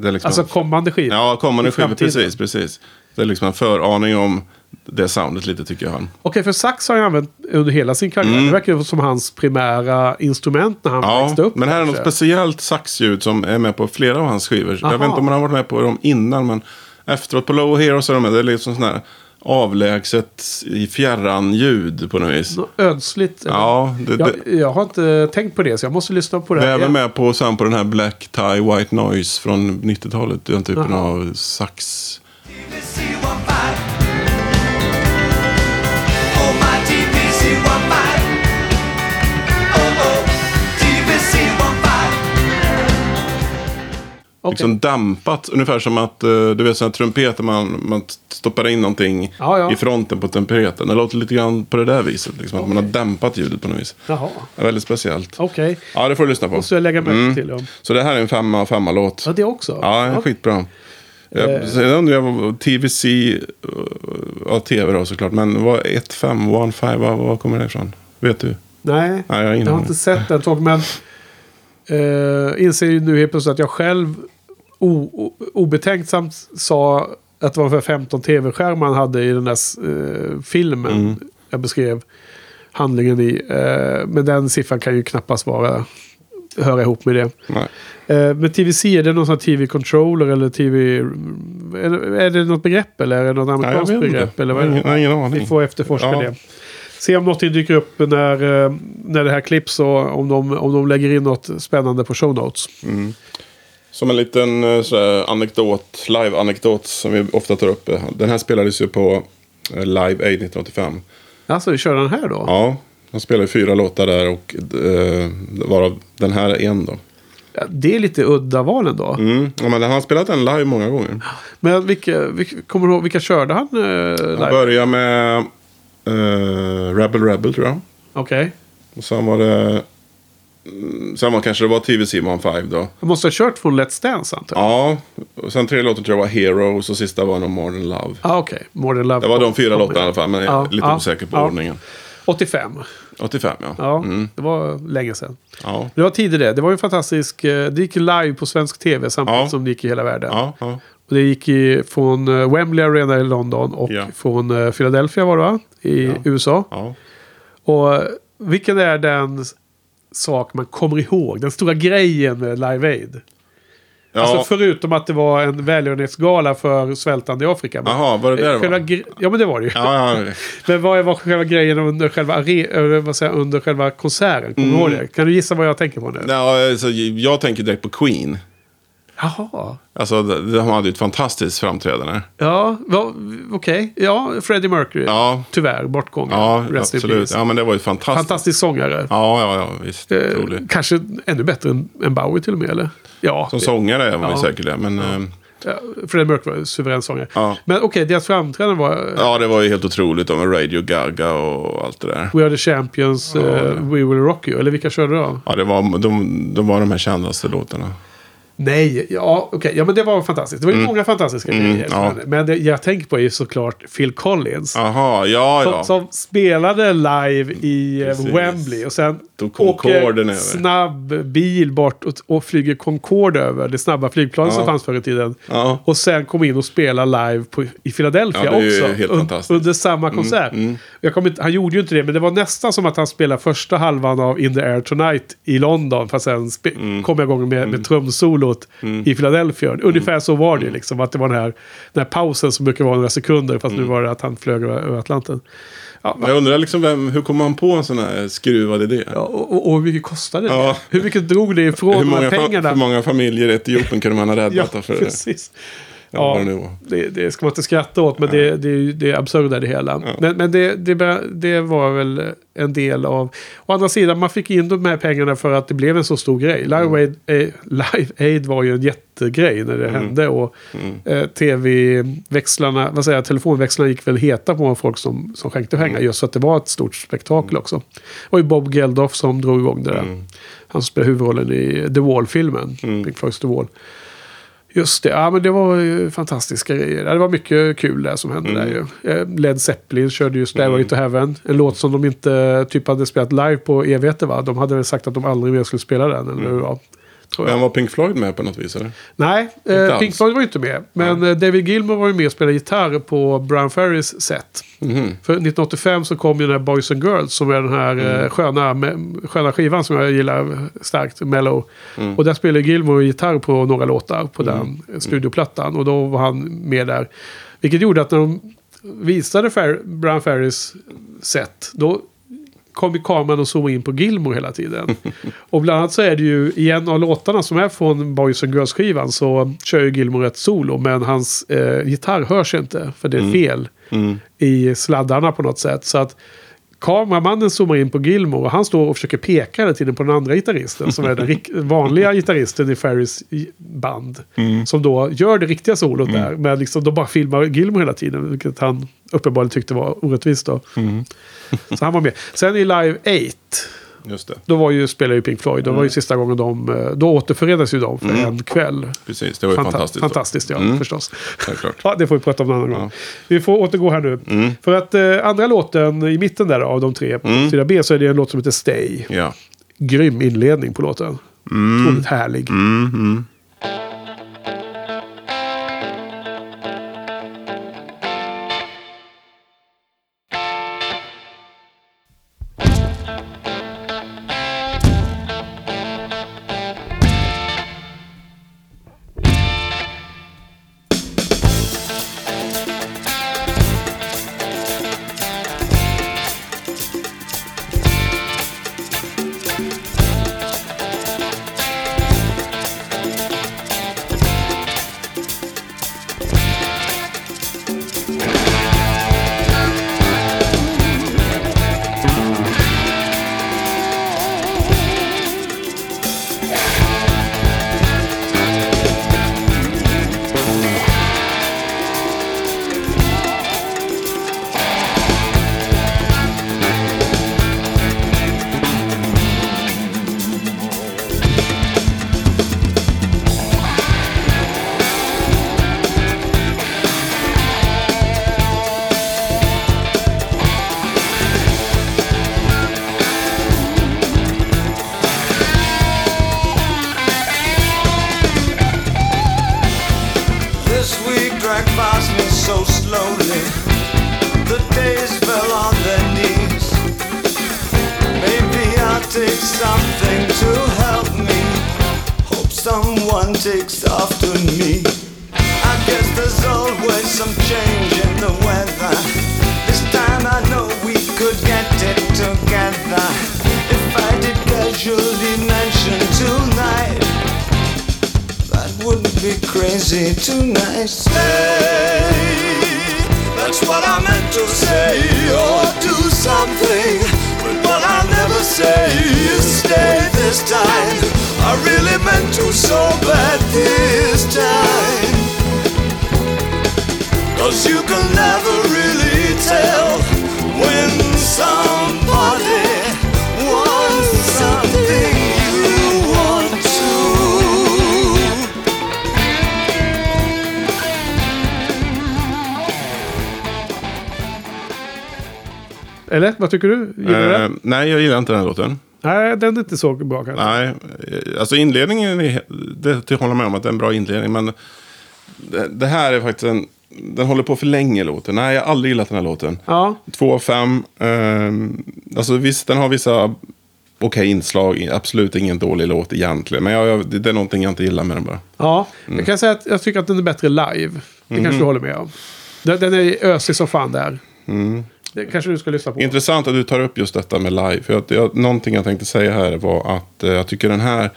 Det är liksom Alltså kommande skivor. Ja, kommande i skivor, precis, precis. Det är liksom en föraning om det soundet lite tycker jag. Okej, för sax har han använt under hela sin karriär. Det verkar som hans primära instrument när han Mm. Ja, växte upp. men här är något kanske. speciellt saxljud som är med på flera av hans skivor. Jag Aha. vet inte om han har varit med på dem innan, men efteråt på Low Heroes är de med. Det är liksom sån här avlägset i fjärran ljud på något vis. Något ödsligt. Ja, det, det, Jag, jag har inte tänkt på det, så jag måste lyssna på det. Vi är även med på, sen på den här Black Tie White Noise från 90-talet. Den typen Jaha. av sax. TVC 15. My TVC 15. TVC 15. Okej. Liksom dämpat, ungefär som att eh, du vet sådana trumpeter man, man stoppar in någonting Ja, ja. i fronten på trumpeten. Det låter lite grann på det där viset. Liksom, att man har dämpat ljudet på något vis. Jaha, Det är väldigt speciellt. okej. Ja, det får du lyssna på. Måste jag lägga märke Mm. till. Ja. Så det här är en femma av femma låt. ja, det också? Ja, är skitbra. Eh. Jag, sen undrar jag, vad- TVC, ja tv då såklart, men vad 1, 5, 1, 5, vad, vad kommer det ifrån? Vet du? Nej, Nej, jag jag har inte sett den tåg, men uh, inser ju nu helt plötsligt att jag själv o, obetänksamt sa att det var för 15 tv-skärmar han hade i den där eh, filmen Mm. jag beskrev handlingen i. Eh, men den siffran kan ju knappast vara höra ihop med det. Nej. Eh, men TVC, är det någon sån TV-controller eller TV... Är, det- är det något begrepp eller är det något Nej, amerikanskt vet begrepp? inte. Eller vad är det? ingen, aning. Vi får efterforska Ja. det. Se om något dyker upp när, eh, när det här klipps och om de, om de lägger in något spännande på show notes. Som en liten eh, sådär, anekdot, live-anekdot som vi ofta tar upp. Den här spelades ju på eh, Live Aid 1985. Alltså, vi kör den här då? Ja, de spelade fyra låtar där och eh, varav den här är en då. Ja, Det är lite udda val ändå. Mm. Ja, men han har spelat den live många gånger. Men vilka, vilka, kommer du ihåg, vilka körde han eh, Han live? började med eh, Rebel Rebel tror jag. Okej. Och sen var det... mm, Sen var kanske det var TV Simon 5 då. Han måste ha kört från Let's Dance antar jag. Ja, och sen tre låtar tror jag var Heroes och sista var No More Than Love. Ah, Okej, More Than Love. Det var de fyra låtarna i alla fall, men jag är lite ja, osäker på ja. ordningen. 85. 85 ja. Ja, Mm. det var länge sedan. Ja. Det var tidigt det. Det var en fantastisk... eh, Det gick live på svensk tv samtidigt Ja. som det gick i hela världen. Ja, ja. Och det gick i, från eh, Wembley Arena i London och från eh, Philadelphia var det va? I. USA. ja. Och vilken är den sak man kommer ihåg? Den stora grejen med Live Aid? Ja. Alltså förutom att det var en välgörenhetsgala för svältande i Afrika. Jaha, var det där det var? Ja men det var det ju. Ja, ja. Men vad var själva grejen under själva, eh, vad säger, under själva konserten? Kommer du ihåg Mm. det? Kan du gissa vad jag tänker på nu? ja alltså, jag tänker direkt på Queen. Jaha. Alltså, de de hade ju ett fantastiskt framträdande. Ja, okej. Ja, Freddie Mercury. Ja, Tyvärr bortgången. ja Rest absolut. Ja, men det var ju fantastiskt. Fantastisk sångare. Ja, ja, ja, visst. Eh, kanske ännu bättre än, än Bowie till och med, eller? Ja, Som det- sångare man Ja. säkert det. Men ja. ja, Freddie Mercury var en suverän sångare. Ja. Men okej, deras framträdande var ja, det var ju helt otroligt. De Radio Gaga och allt det där. We Are The Champions, Ja, eh, det. We Will Rock You. Eller vilka körde då? Ja, det var, de, de var de här kändaste låtarna. Nej, ja okej. Ja men det var fantastiskt. Det var ju många fantastiska Mm, grejer. ja. Men, det jag tänker på är ju såklart Phil Collins. Jaha, ja, Som, ja. som spelade live i eh, Precis. Wembley. Och sen Tog Concorden över. snabb bil bort och, och flyger Concorde över. Det snabba flygplanet som Ja. fanns förr i tiden. Ja. Och sen kom in och spela live på, i Philadelphia Ja, också. helt un- fantastiskt. under samma konsert. Jag kommer inte, han gjorde ju inte det, men det var nästan som att han spelade första halvan av In the Air Tonight i London. Fast sen spe- kom jag igång med, med trumsolot estrot i Philadelphia. Ungefär så var det liksom. Att det var den här, den här pausen som brukar vara några sekunder. Fast nu var det att han flög över Atlanten. Ja, Jag undrar liksom vem, hur kom man på en sån här skruvad idé? Ja, och, och, och hur mycket kostade det? Ja. Hur mycket drog det ifrån hur, de här många, pengarna? hur många familjer i Etiopien kunde man ha räddat ja, för precis. Ja, Ja, det det, det ska man inte skratta åt, men det, det är ju det är absurda det hela. Men, men det, det, det var väl en del av... Å andra sidan, man fick in de här pengarna för att det blev en så stor grej. Live, Mm. Aid, eh, Live Aid var ju en jättegrej när det Mm. hände. Och eh, tv-växlarna, vad säger jag, telefonväxlarna gick väl heta på folk som, som skänkte pengar. Mm. Just för att det var ett stort spektakel också. Det var ju Bob Geldof som drog igång det där. Mm. Han spelade huvudrollen i The Wall-filmen. Pink Floyds The Wall. Just det, ja men det var ju fantastiska grejer. Ja, Det var mycket kul där som hände där ju. Eh, Led Zeppelin körde ju Stairway to Heaven. En låt som de inte typ hade spelat live på evigheter va? De hade väl sagt att de aldrig mer skulle spela den. Eller? Ja, tror jag. Men var Pink Floyd med på något vis? Eller? Nej, eh. Pink Floyd var inte med. Men eh, David Gilmour var ju med och spelade gitarr på Brown Ferrys set. Mhm. För 1985 så kom ju den här Boys and Girls som är den här Mm. eh, sköna, me- sköna skivan som jag gillar starkt, Mellow. Mm. Och där spelade Gilmour gitarr på några låtar på den eh, studioplattan. Och då var han med där. Vilket gjorde att när de visade Fer- Brown Ferrys set, då kom kameran och zoomade in på Gilmore hela tiden. och bland annat så är det ju i en av låtarna som är från Boys and Girls-skivan så kör ju Gilmore ett solo men hans eh, gitarr hörs inte för det är fel i sladdarna på något sätt. Så att kameramannen zoomar in på Gilmore och han står och försöker peka hela tiden på den andra gitarristen som är den vanliga gitarristen i Ferrys band. Som då gör det riktiga solot där. Men liksom de bara filmar Gilmore hela tiden. Vilket han uppenbarligen tyckte var orättvist då. Så han var med. Sen i Live 8. Just det. Då var ju, spelade ju Pink Floyd. Det var ju sista gången de... eh, Då återförenades ju de för en kväll. Precis, det var ju Fanta- fantastiskt. Fantastiskt, ja. Mm. Förstås. Självklart. Ja, det får vi prata om en annan gång. Vi får återgå här nu. Mm. För att eh, andra låten i mitten där av de tre på Mm. sida B så är det en låt som heter Stay. Ja. Grym inledning på låten. Otroligt härlig. Mm, mm. Takes after me. I guess there's always some change in the weather. This time I know we could get it together. If I did casually mention tonight. That wouldn't be crazy tonight. Stay. That's what I meant to say. Or do something. But what I never say is stay this time. I really meant to so bad this time. Cause you can never really tell when somebody wants something you want to. Eller vad tycker du? Gillar du Eh, den? nej, jag gillar inte den här låten. Nej, den är inte så bra kanske. Nej, eh, alltså inledningen, är, det det håller jag med om att det är en bra inledning. Men det, det här är faktiskt en, den håller på för länge låten. Nej, jag har aldrig gillat den här låten. Ja, Två av fem. ehm, alltså visst, den har vissa okej inslag. Absolut ingen dålig låt egentligen. Men jag, jag, det är någonting jag inte gillar med den bara. Ja, Mm. jag kan säga att jag tycker att den är bättre live. Det Mhm. kanske du håller med om. Den, den är ösig som fan där. Mm. Det kanske du ska lyssna på. Intressant att du tar upp just detta med live. För att jag, någonting jag tänkte säga här var att eh, jag tycker den här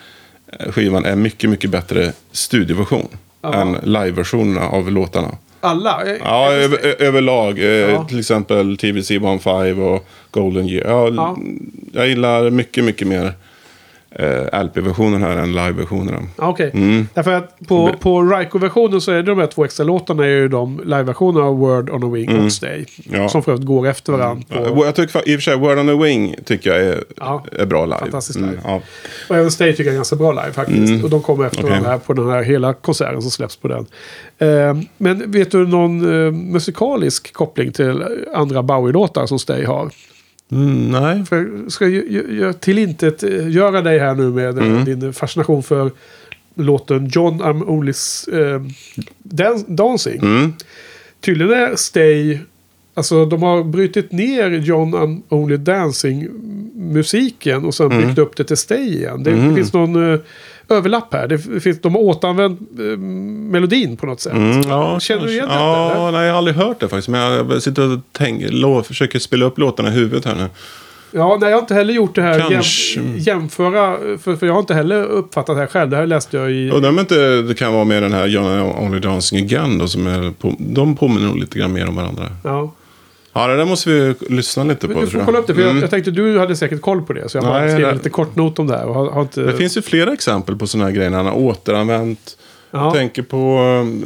eh, skivan är mycket, mycket bättre studioversion. Ja. Än liveversionerna av låtarna. Alla? Eh, Ja, eh, över, överlag. Ja. Till exempel TVC 15 och Golden Year. Ja, Ja. Jag gillar mycket, mycket mer eh, LP-versionen här än live-versionerna. Ja, Okej. Mm. Därför att på, på Ryko-versionen så är det de här två extra låtarna är ju de live-versionerna av Word on a Wing och Stay. Mm. Ja. Som för övrigt går efter varandra. På, Ja, Jag tycker i och för sig Word on the Wing tycker jag är, Ja. är bra live. Fantastiskt Mm, live. ja. Och även Stay tycker jag är ganska bra live faktiskt. Och de kommer efter Mm. Varandra här på den här hela konserten som släpps på den. Eh, men vet du någon eh, musikalisk koppling till andra Bowie-låtar som Stay har? Mm, nej. För jag ska ju, ju, ju, till intet eh, göra dig här nu med eh, Mm. din fascination för låten John I'm Only eh, Dan- Dancing. Mm. Tydligen är Stay... Alltså de har brutit ner John I'm Only Dancing-musiken och sen Mm. byggt upp det till Stay igen. Det, det finns någon eh, överlapp här. Det finns, de har återanvänt eh, melodin på något sätt. Mm, ja, Känner du igen kanske. detta, Ja, nej, jag har aldrig hört det faktiskt. Men jag sitter och tänker, lå, försöker spela upp låtarna i huvudet här nu. Ja, nej, jag har inte heller gjort det här. Kanske. Jäm, jämföra, för, för jag har inte heller uppfattat det här själv. Det här läste jag i... Undrar om inte det kan vara med den här John Only Dancing Again då, som är på, de påminner nog lite grann mer om varandra. Ja. Ja, det där måste vi lyssna lite på. Du får jag. kolla upp det, för Mm. jag, jag tänkte du hade säkert koll på det. Så jag bara skrev lite kort not om det här. Och har, har inte... Det finns ju flera exempel på sådana här grejer han har återanvänt. Ja. Jag tänker på...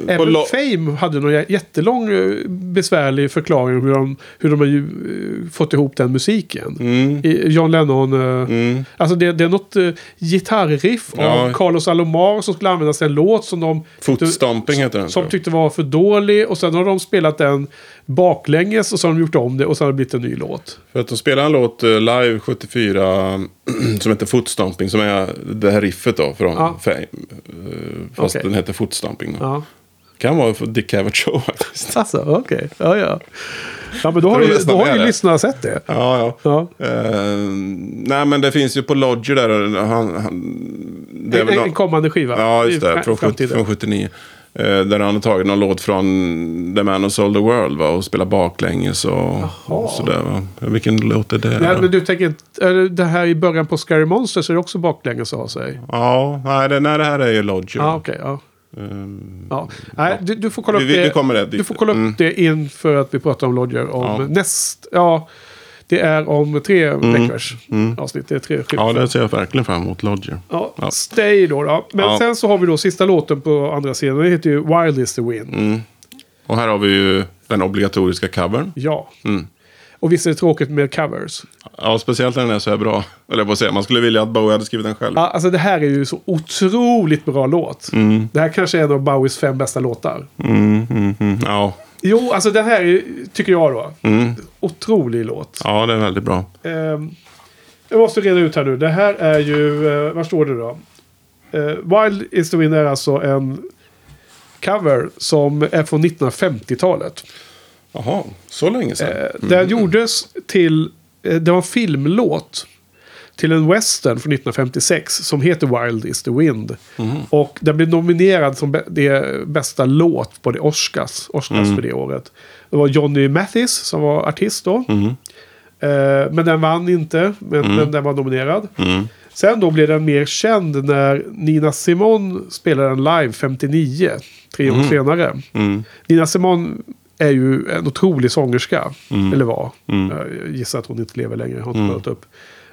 på Även lo- Fame hade någon jä- jättelång eh, besvärlig förklaring hur de, hur de har ju, eh, fått ihop den musiken. Mm. I John Lennon. eh, Mm. Alltså det, det är något uh, gitarriff Ja. av Carlos Alomar som skulle användas till en låt som de Footstomping heter den. som tyckte var för dålig. Och sen har de spelat den baklänges och så har de gjort om det och så har det blivit en ny låt. För att de spelade en låt eh, live 74 som heter Footstomping. Som är det här riffet då från Ja. Fame. Eh, Fast Okej. den heter Footstomping. Ja. Kan vara Dick Cavett Show faktiskt. Alltså, okej. Ja, ja. Ja, men då har ju, då har lyssnarna sett det. Ja, ja. Ja. Eh, nej, men det finns ju på Lodger där. Han, han, det är En, väl en, kommande skiva. Ja, just det. Från, från 79. Eh, där han har tagit någon låt från The Man Who Sold the World va? och spelat baklänges och, och sådär. Va? Vilken låt är det? Nej, men du tänker är det- Det här i början på Scary Monsters är det också baklänges av sig. Ja, nej det, nej, det här är ju Lodger. Ja, okej. ja. Ehm, Ja. Nej, du, du får kolla upp vi- det. vi kommer dit. Du får kolla upp Mm. det inför att vi pratar om Lodger. Om Ja. näst... Ja, det är om tre veckors avsnitt. Det är tre. Mm. ja, det ser jag verkligen fram emot. Lodger. Ja, Ja. Stay då, då. Men Ja. sen så har vi då sista låten på andra sidan. Den heter ju Wild is the Wind. Mm. Och här har vi ju den obligatoriska covern. Ja. Mm. Och visst är det tråkigt med covers. Ja, speciellt när den är så här bra. Eller på säga, man skulle vilja att Bowie hade skrivit den själv. Ja, alltså det här är ju så otroligt bra låt. Mm. Det här kanske är en av Bowies fem bästa låtar. Mm, mm, mm. Ja. Jo, alltså den här är, tycker jag då. Mm. Otrolig låt. ja, det är väldigt bra. Ehm, jag måste reda ut här nu. Det här är ju... Uh, vad står det då? Eh, Wild is the Wind är alltså en cover som är från 1950-talet. Jaha, så länge sedan. Eh, Den gjordes till... eh, det var en filmlåt. Till en western från 1956 som heter Wild is the Wind. Och den blev nominerad som bästa låt på det Oscars, Oscars för det året. Det var Johnny Mathis som var artist då. Eh, men den vann inte, men, men den var nominerad. Mm. Sen då blev den mer känd när Nina Simone spelade den live 59. Tre år senare. Mm. Nina Simone är ju en otrolig sångerska. Mm. Eller var. Jag gissar att hon inte lever längre. Har inte kollat upp.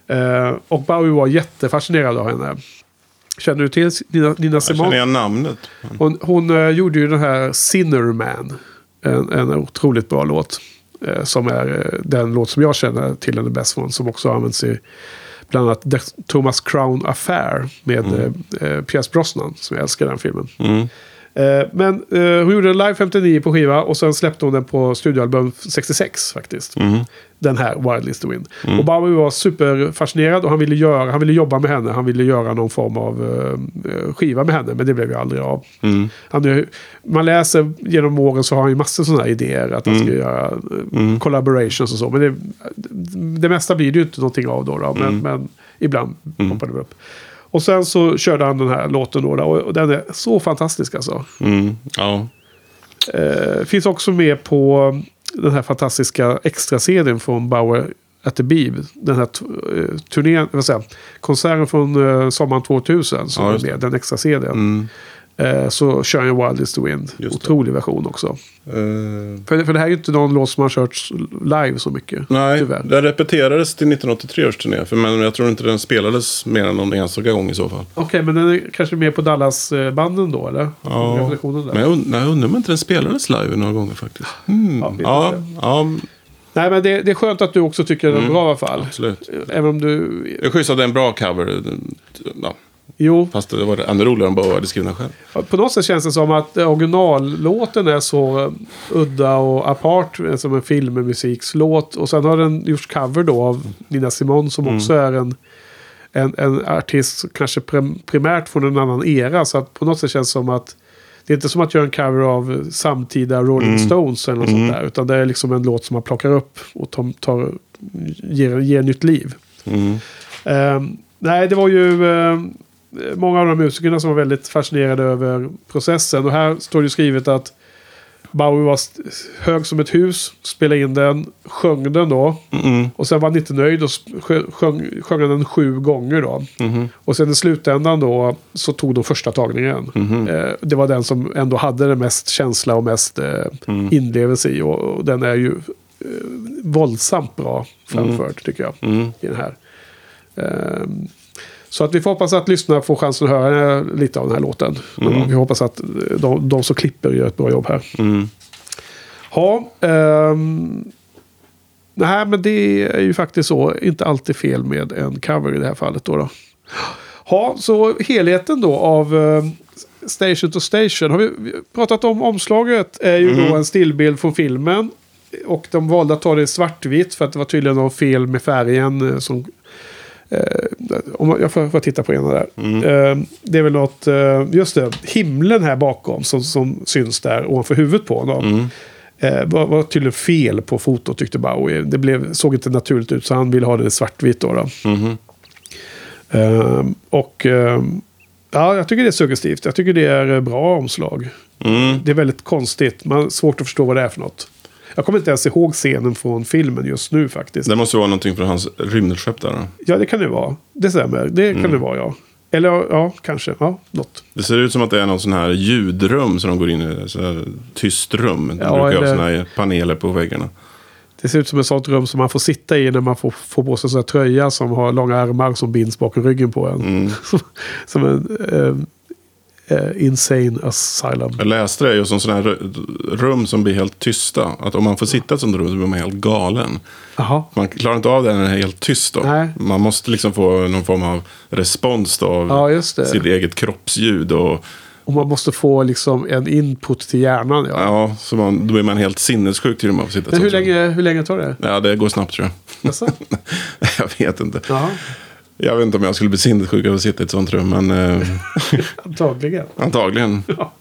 Eh, och Bowie var jättefascinerad av henne. Känner du till Nina, Nina Jag känner Simone? igen namnet. Hon, hon eh, gjorde ju den här Sinnerman. En, en otroligt bra låt. Eh, som är eh, den låt som jag känner till henne bäst från. Som också används i bland annat The Thomas Crown Affair. Med eh, eh, Pierce Brosnan. Som jag älskar den filmen. Mm. Eh, men eh, hon gjorde den live 59 på skiva och sen släppte hon den på studioalbum 66 faktiskt. Den här, Wildest to Wind. Och Bowie var superfascinerad och han ville, göra, han ville jobba med henne. Han ville göra någon form av eh, skiva med henne, men det blev ju aldrig av. Han, är- man läser genom åren så har han ju massor sådana idéer att han ska göra eh, collaborations och så. Men det, det mesta blir det ju inte någonting av då. då men, men ibland poppar det upp. Och sen så körde han den här låten då, och, den är så fantastisk alltså. Mm. Ja. Eh, finns också med på den här fantastiska extra-serien från Bauer at the Beeb. Den här eh, turnén, vad säger, konserten från eh, sommaren 2000 som Ja, är med, den extra-serien. Mm. Eh, så kör han Wildest to Wind. Just det. Otrolig version också. Eh, För, för det här är ju inte någon låt som har körts live så mycket. nej, Tyvärr. den repeterades till 1983 års turné. För, men jag tror inte den spelades mer än någon enstaka gång i så fall. Okej, men den är kanske med på Dallas-banden då, eller? Ja, men jag, und- jag undrar om inte den spelades live några gånger faktiskt. Mm. Ja, Ja, Nej, men det, det är skönt att du också tycker den är bra i alla fall. absolut. Även om du... Det är schysst att det är en bra cover. Ja, Jo, fast det var ännu roligare om Bowie hade skrivit den själv. På något sätt känns det som att originallåten är så eh, udda och apart. eh, Som en filmmusikslåt. Och sen har den gjorts cover då av Nina Simone som också är en, en, en artist kanske prim, primärt från en annan era. Så att på något sätt känns det som att det är inte som att göra en cover av samtida Rolling Stones eller något sånt där. Utan det är liksom en låt som man plockar upp och tar, tar, ger, ger nytt liv. Mm. Ehm, nej, det var ju ehm, många av de musikerna som var väldigt fascinerade över processen. Och här står det skrivet att Bowie var hög som ett hus, spelade in den, sjöng den då. Mm. Och sen var han inte nöjd och sjöng, sjöng den sju gånger då. Mhm. Och sen i slutändan då så tog de första tagningen. Mhm. Eh, det var den som ändå hade det mest känsla och mest eh, Mm. inlevelse i. Och, och den är ju eh, våldsamt bra framförd tycker jag Mm. i den här. Ehm, så att vi får hoppas att lyssnarna får chansen att höra lite av den här låten. Mm. Vi hoppas att de, de som klipper gör ett bra jobb här. Mm. Ja, ehm, nej men det är ju faktiskt så. Inte alltid fel med en cover i det här fallet då. då. Ja, så helheten då av eh, Station to Station. Har vi pratat om omslaget? är ju då en stillbild från filmen. Och de valde att ta det i svartvitt för att det var tydligen något fel med färgen. eh, Som, om jag får, får titta på ena där. Eh, det är väl något, eh, just det, himlen här bakom som, som syns där ovanför huvudet på honom. Eh, var, var tydligen fel på fotot tyckte Bowie. Det blev, såg inte naturligt ut så han ville ha det svartvitt då. då. Mhm. Ehm, och ehm, ja, jag tycker det är suggestivt. Jag tycker det är eh, bra omslag. Mm. Det är väldigt konstigt. Man svårt att förstå vad det är för något. Jag kommer inte ens ihåg scenen från filmen just nu faktiskt. Det måste vara någonting från hans rymdskepp där. Då. Ja, det kan det vara. Det stämmer. Det Mm. kan det vara, ja. Eller ja, kanske. Ja, något. Det ser ut som att det är någon sån här ljudrum som de går in i. Tyst rum. De Ja, brukar ha eller- såna här paneler på väggarna. Det ser ut som ett sånt rum som man får sitta i när man får, får på sig en sån här tröja som har långa ärmar som binds bakom ryggen på en. Mm. som en eh, eh, insane asylum. Jag läste det just som sådana här ru- rum som blir helt tysta. Att om man får sitta i ett sånt rum så blir man helt galen. Jaha. Man klarar inte av det när det är helt tyst då. Nej. Man måste liksom få någon form av respons då av Ja, sitt eget kroppsljud. Och, Och man måste få liksom en input till hjärnan. Ja. ja, så man, då blir man helt sinnessjuk till och med sitta Men hur länge, hur länge tar det? Ja, det går snabbt tror jag. Jag vet inte. Jaha, Jag vet inte om jag skulle bli sinnessjuk av att sitta i ett sånt rum. Men eh, antagligen. antagligen. Ja.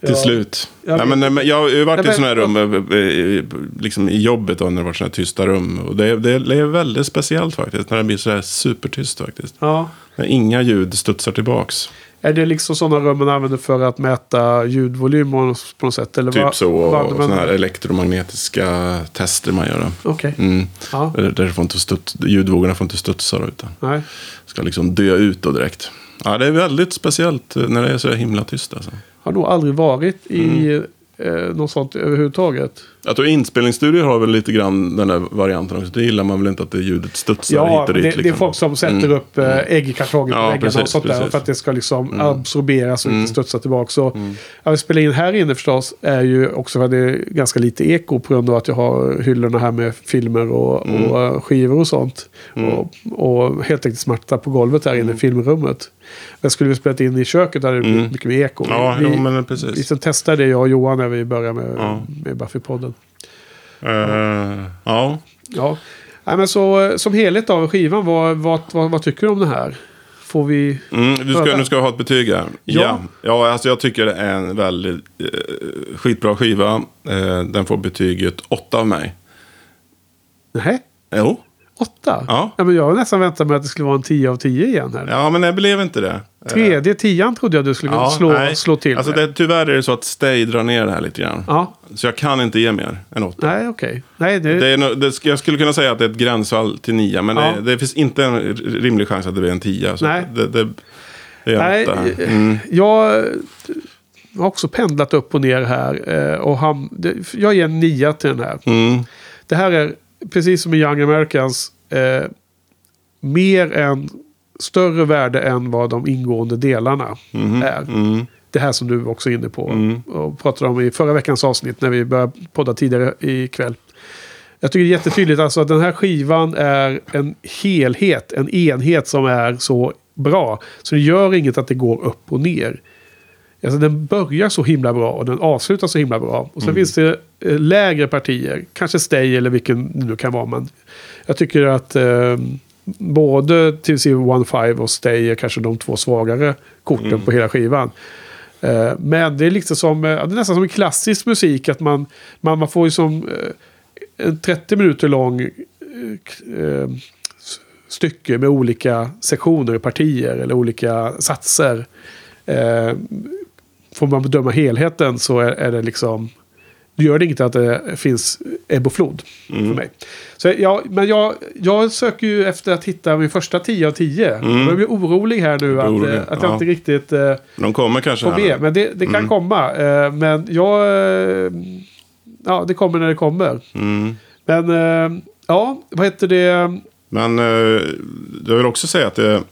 Till Ja. slut. Jag Nej, men, men jag har ju varit Nej, i sådana här rum, eh, eh, liksom i jobbet då, när det varit sådana här tysta rum. Och det, det är väldigt speciellt faktiskt, när det blir sådär supertyst faktiskt. Ja. När inga ljud studsar tillbaks. Är det liksom sådana rum man använder för att mäta ljudvolym på något sätt? Eller Typ så, och sådana här elektromagnetiska tester man gör. Okej. Mm. Ja. Där, får inte studs, ljudvågorna får inte studsa då, utan Nej. ska liksom dö ut då direkt. Ja, det är väldigt speciellt eh, när det är så himla tyst alltså. Har nog aldrig varit i Mm. eh, något sånt överhuvudtaget. Jag tror inspelningsstudior har väl lite grann den där varianten också. Det gillar man väl inte att det ljudet studsar Ja, hit och det, dit. det är liksom. folk som sätter upp äh, ägg i kartonger på Ja, väggarna och precis, sånt där. precis. Mm. För att det ska liksom absorberas och inte studsa tillbaka. Så att vi spelar in här inne förstås är ju också för att det är ganska lite eko på grund av att jag har hyllorna här med filmer och, Mm. och äh, skivor och sånt. Och, och helt enkelt smarta på golvet här inne Mm. i filmrummet. Men skulle vi spelat in i köket hade det blivit mycket mer eko. Ja, vi, jo, men vi precis. som testade det, jag och Johan, när vi började med, Ja. med Buffy-podden. Eh, ja. Ja, Nej, men så eh, som helhet av skivan, vad, vad, vad, vad tycker du om det här? Får vi... Mm, du ska, nu ska vi ha ett betyg här. Ja. Ja, ja alltså jag tycker det är en väldigt eh, skitbra skiva. Eh, den får betyget 8 av mig. Nej, Jo. Åtta? Ja. men jag har nästan väntat mig att det skulle vara en 10 av 10 igen här. Ja, men det blev inte det. Tredje tian trodde jag du skulle ja, slå, nej. slå till Alltså det, tyvärr är det så att Stay drar ner det här lite grann. Ja, Så jag kan inte ge mer än 8. nej okej. Nej, det... Det är, det, jag skulle kunna säga att det är ett gränsfall till 9. Men Ja. det, det finns inte en rimlig chans att det blir en 10. Så Nej. Det, det, det är Nej, åtta. eh, jag har också pendlat upp och ner här. eh, Och ham- jag ger en nia till den här. Mm. Det här är, precis som i Young Americans, eh, mer än större värde än vad de ingående delarna är. Mm. Det här som du också är inne på och pratade om i förra veckans avsnitt när vi började podda tidigare ikväll. Jag tycker det är jättetydligt alltså att den här skivan är en helhet, en enhet som är så bra. Så det gör inget att det går upp och ner. Alltså den börjar så himla bra och den avslutar så himla bra. Och sen finns det eh, lägre partier, kanske Stay eller vilken det nu kan vara. Men jag tycker att eh, både TVC 1.5 och Stay är kanske de två svagare korten på hela skivan. Eh, men det är liksom som, eh, det är nästan som en klassisk musik. Att man, man, man får ju som eh, en 30 minuter lång eh, eh, s- stycke med olika sektioner, partier eller olika satser. Eh, får man bedöma helheten så är, är det liksom... Det gör det inget att det finns ebb och flod för mig. Så jag, men jag, jag söker ju efter att hitta min första 10 av 10. Jag blir orolig här nu att, orolig, att jag ja. inte riktigt eh, De kommer kanske får med. Men det, det kan komma. Eh, men jag... Eh, ja, det kommer när det kommer. Mm. Men ja, vad heter det? Men jag vill också säga att det,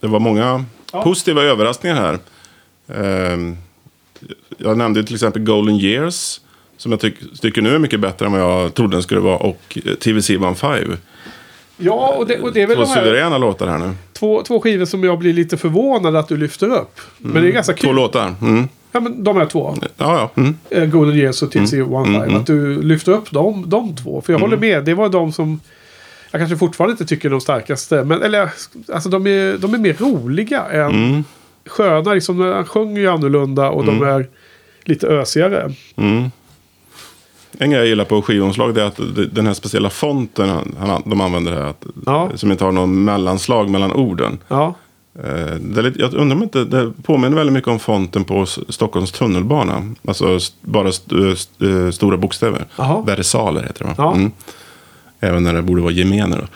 det var många Ja. positiva överraskningar här. Eh, jag nämnde till exempel Golden Years. Som jag tyck, tycker nu är mycket bättre än vad jag trodde den skulle vara. Och eh, TVC 1.5. Ja, och det, och det är väl Två de här suveräna låtar här nu. två, två skivor som jag blir lite förvånad att du lyfter upp. Men det är ganska Två kul. låtar. Mm. Ja, men de här två. Ja, ja. Mm. eh, Golden Years och TC Mm. 1.5. Att du lyfter upp de, de två. För jag håller med. Det var de som jag kanske fortfarande inte tycker är de starkaste. Men eller, alltså de är, de är mer roliga än Mm. Sköna. Liksom, han sjunger ju annorlunda och de är lite ösigare. Mm. En grej jag gillar på skivomslag det är att den här speciella fonten han, de använder här. Att, Ja. Som inte har någon mellanslag mellan orden. Ja, Eh, lite, jag undrar om inte det påminner väldigt mycket om fonten på Stockholms tunnelbana. Alltså st- bara st st eh, stora bokstäver. Versaler heter det va? Ja. Mm. Även när det borde vara gemener.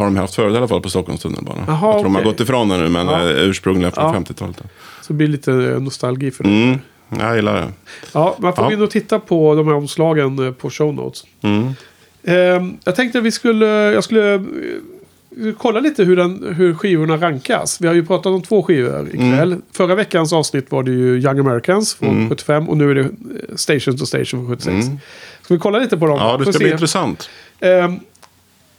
Eh, har de haft förut i alla fall på Stockholms tunnelbana. Jaha, jag tror de har gått ifrån det nu men Ja. eh, ursprungligen från Ja. 50-talet. då. så blir det lite nostalgi för det. Mm. Jag gillar det. Ja, man får Ja. in och titta på de här omslagen eh, på show notes. Mm. Ehm, jag tänkte att vi skulle, jag skulle eh, kolla lite hur, den, hur skivorna rankas. Vi har ju pratat om två skivor ikväll. Förra veckans avsnitt var det ju Young Americans från 75 och nu är det eh, Station to Station från 76. Ska vi kolla lite på dem? Ja, det ska se. bli intressant. Ehm,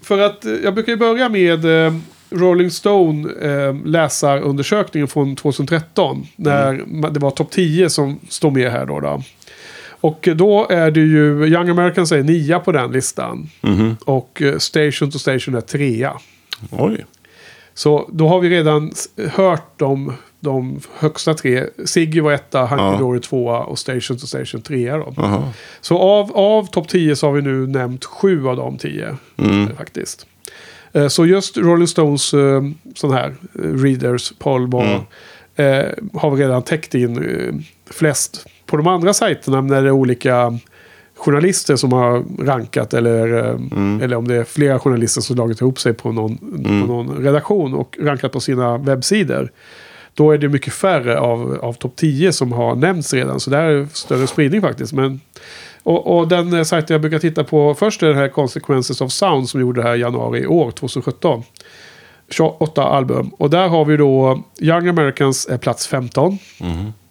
för att eh, jag brukar ju börja med eh, Rolling Stone eh, läsarundersökningen från 2013. När ma- det var topp 10 som står med här då. då. Och då är det ju Young Americans är nia på den listan. Och eh, Station to Station är trea. Oj. Så då har vi redan hört de, de högsta tre. Siggy var etta, Hunky. Dory tvåa och Station to Station trea. Då. Så av, av topp 10 så har vi nu nämnt sju av de tio. Mm. Faktiskt. Eh, Så just Rolling Stones eh, sån här eh, readers, var, Mm. har vi redan täckt in flest. På de andra sajterna när det är olika journalister som har rankat eller, Mm. eller om det är flera journalister som dragit ihop sig på någon, Mm. på någon redaktion och rankat på sina webbsidor. Då är det mycket färre av, av topp 10 som har nämnts redan. Så där är det större spridning faktiskt. Men Och, och den eh, sajten jag brukar titta på först är den här Consequences of Sound som gjorde det här i januari i år, 2017. 28 album. Och där har vi då Young Americans är plats 15.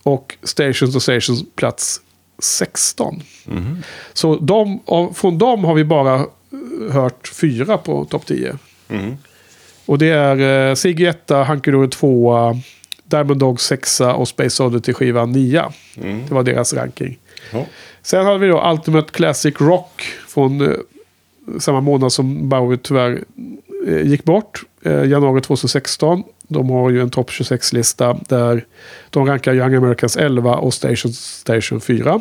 Och Stations och Stations plats 16. Så de, från dem har vi bara eh, hört fyra på topp 10. Och det är eh, Ziggy 1, Hunky Dory 2, Diamond Dog 6 och Space Oddity skivan 9. Det var deras ranking. Ja. Sen hade vi då Ultimate Classic Rock från eh, samma månad som Bowie tyvärr eh, gick bort. Eh, januari 2016. De har ju en topp 26-lista där de rankar Young Americans 11 och Station Station 4.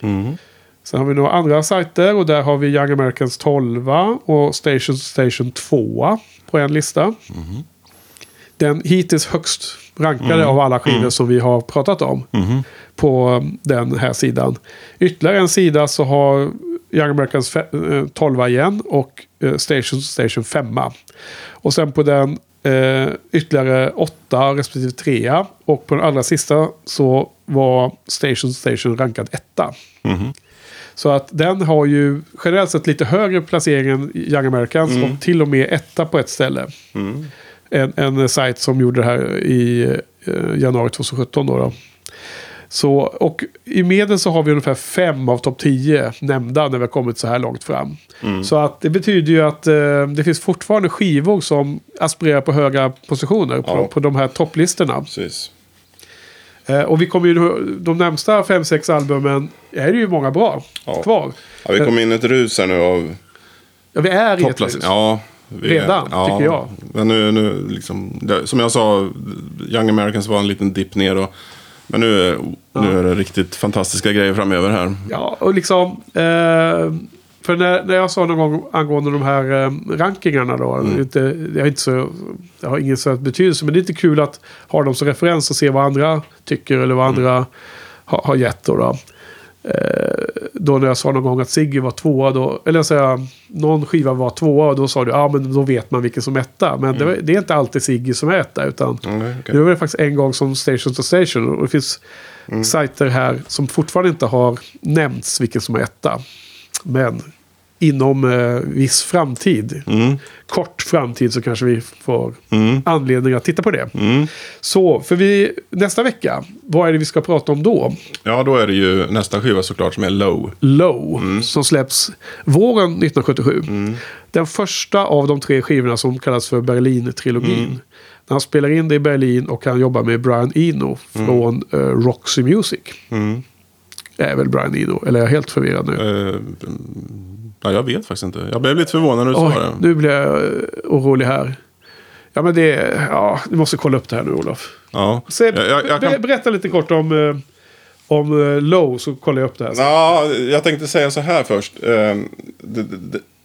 Mm. Sen har vi några andra sajter och där har vi Young Americans 12 och Station Station 2 på en lista. Den hittills högst rankade av alla skivor som vi har pratat om på den här sidan. Ytterligare en sida så har Young Americans fe- eh, 12 igen och eh, Station Station 5. Och sen på den eh, ytterligare 8 respektive 3. Och på den allra sista så var Station Station rankad 1. Så att den har ju generellt sett lite högre placering än Young Americans och till och med etta på ett ställe. En, en sajt som gjorde det här i eh, januari 2017. Då, då. Så, och i medel så har vi ungefär fem av topp 10 nämnda när vi har kommit så här långt fram. Så att det betyder ju att eh, det finns fortfarande skivor som aspirerar på höga positioner på, Ja. på de här topplistorna. Precis. Eh, och vi kommer ju, de närmsta fem sex albumen är det ju många bra Ja. kvar. Ja, vi kom in i ett rus här nu av Ja, vi är i ett hus. Ja, Redan, tycker jag. Men nu, nu liksom, det, som jag sa, Young Americans var en liten dipp ner. Och, men nu, nu är det riktigt fantastiska grejer framöver här. Ja, och liksom... Eh, för när, när jag sa någon gång angående de här eh, rankingarna då. Mm. Inte, det, är inte så, det har ingen så betydelse. Men det är inte kul att ha dem som referens och se vad andra tycker eller vad Mm. andra ha, har gett. Då, då. Eh, då när jag sa någon gång att Siggy var tvåa. Då, eller så jag, någon skiva var tvåa. Och då sa du ja men då vet man vilken som är etta. Men det, var- det är inte alltid Siggy som är etta. Utan Mm, okej. nu är det faktiskt en gång som Station to Station. Och det finns Mm. sajter här som fortfarande inte har nämnts vilken som är etta. Men inom eh, viss framtid, Mm. kort framtid, så kanske vi får Mm. anledning att titta på det. Mm. Så, för vi, nästa vecka, vad är det vi ska prata om då? Ja, då är det ju nästa skiva såklart som är Low. Low, Mm. som släpps våren 1977. Den första av de tre skivorna som kallas för Berlin-trilogin. Mm. När han spelar in det i Berlin och han jobbar med Brian Eno från eh, Roxy Music. Mm. Är väl Brian Eno, eller är jag helt förvirrad nu? Eh, ja, jag vet faktiskt inte. Jag blev lite förvånad när du Oj, sa det. nu blir jag eh, orolig här. Ja, men det... Ja, du måste kolla upp det här nu, Olof. Ja. Så, jag, jag, jag kan... Berätta lite kort om, eh, om eh, Low, så kollar jag upp det här. Ja, jag tänkte säga så här först.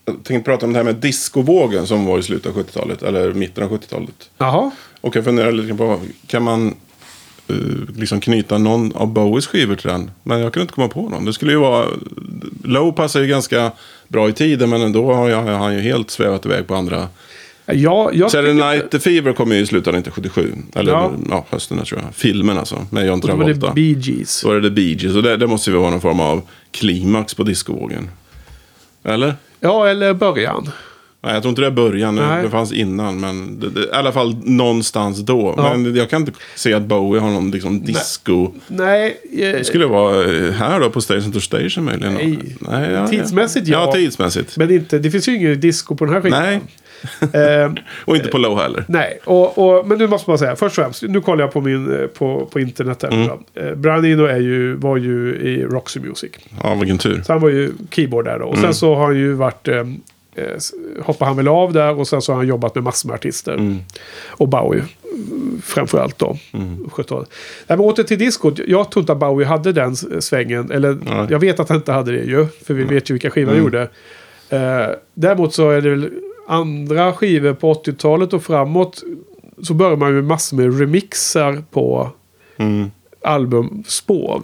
Jag tänkte prata om det här med discovågen som var i slutet av 70-talet. Eller mitten av 70-talet. Jaha. Och jag funderar lite på, kan man liksom knyta någon av Bowies skivor till den? Men jag kunde inte komma på någon. Det skulle ju vara... Low passar ju ganska bra i tiden, men då har jag- han ju helt svävat iväg på andra. Ja, jag Saturday tycker- Night Fever kom ju i slutet av 1977. Eller Ja. ja. hösten tror jag. Filmen alltså, med John Och så var det Travolta. Bee Gees. Så var det The Bee Gees. Och det, det måste ju vara någon form av klimax på discovågen. Eller? Ja, eller början. Nej, jag tror inte det är början. Nej. Det fanns innan. Men det, det, i alla fall någonstans då. Ja. Men jag kan inte se att Bowie har någon liksom disco. Nej, eh, Det skulle vara eh, här då på Station to Station möjligen. Nej. Nej ja, Tidsmässigt, ja. ja. Tidsmässigt. men inte, det finns ju ingen disco på den här skivan. Nej, Eh, och inte på Low heller. nej, och, och, men nu måste man säga, först och främst, nu kollar jag på, min, på, på internet här. Mm. Eh, Brian Eno är ju, var ju i Roxy Music. Ja, vilken tur. Så han var ju keyboard där då. Och Mm. sen så har han ju varit... Eh, hoppade han väl av där och sen så har han jobbat med massor med artister. Mm. Och Bowie mm, framförallt då. 70-talet. Nej, men åter till diskot. Jag tror inte att Bowie hade den svängen. Eller Nej. jag vet att han inte hade det ju. För vi vet ju vilka skivor han gjorde. Eh, däremot så är det väl andra skivor på 80-talet och framåt. Så börjar man ju med massor med remixar på Mm. albumspår.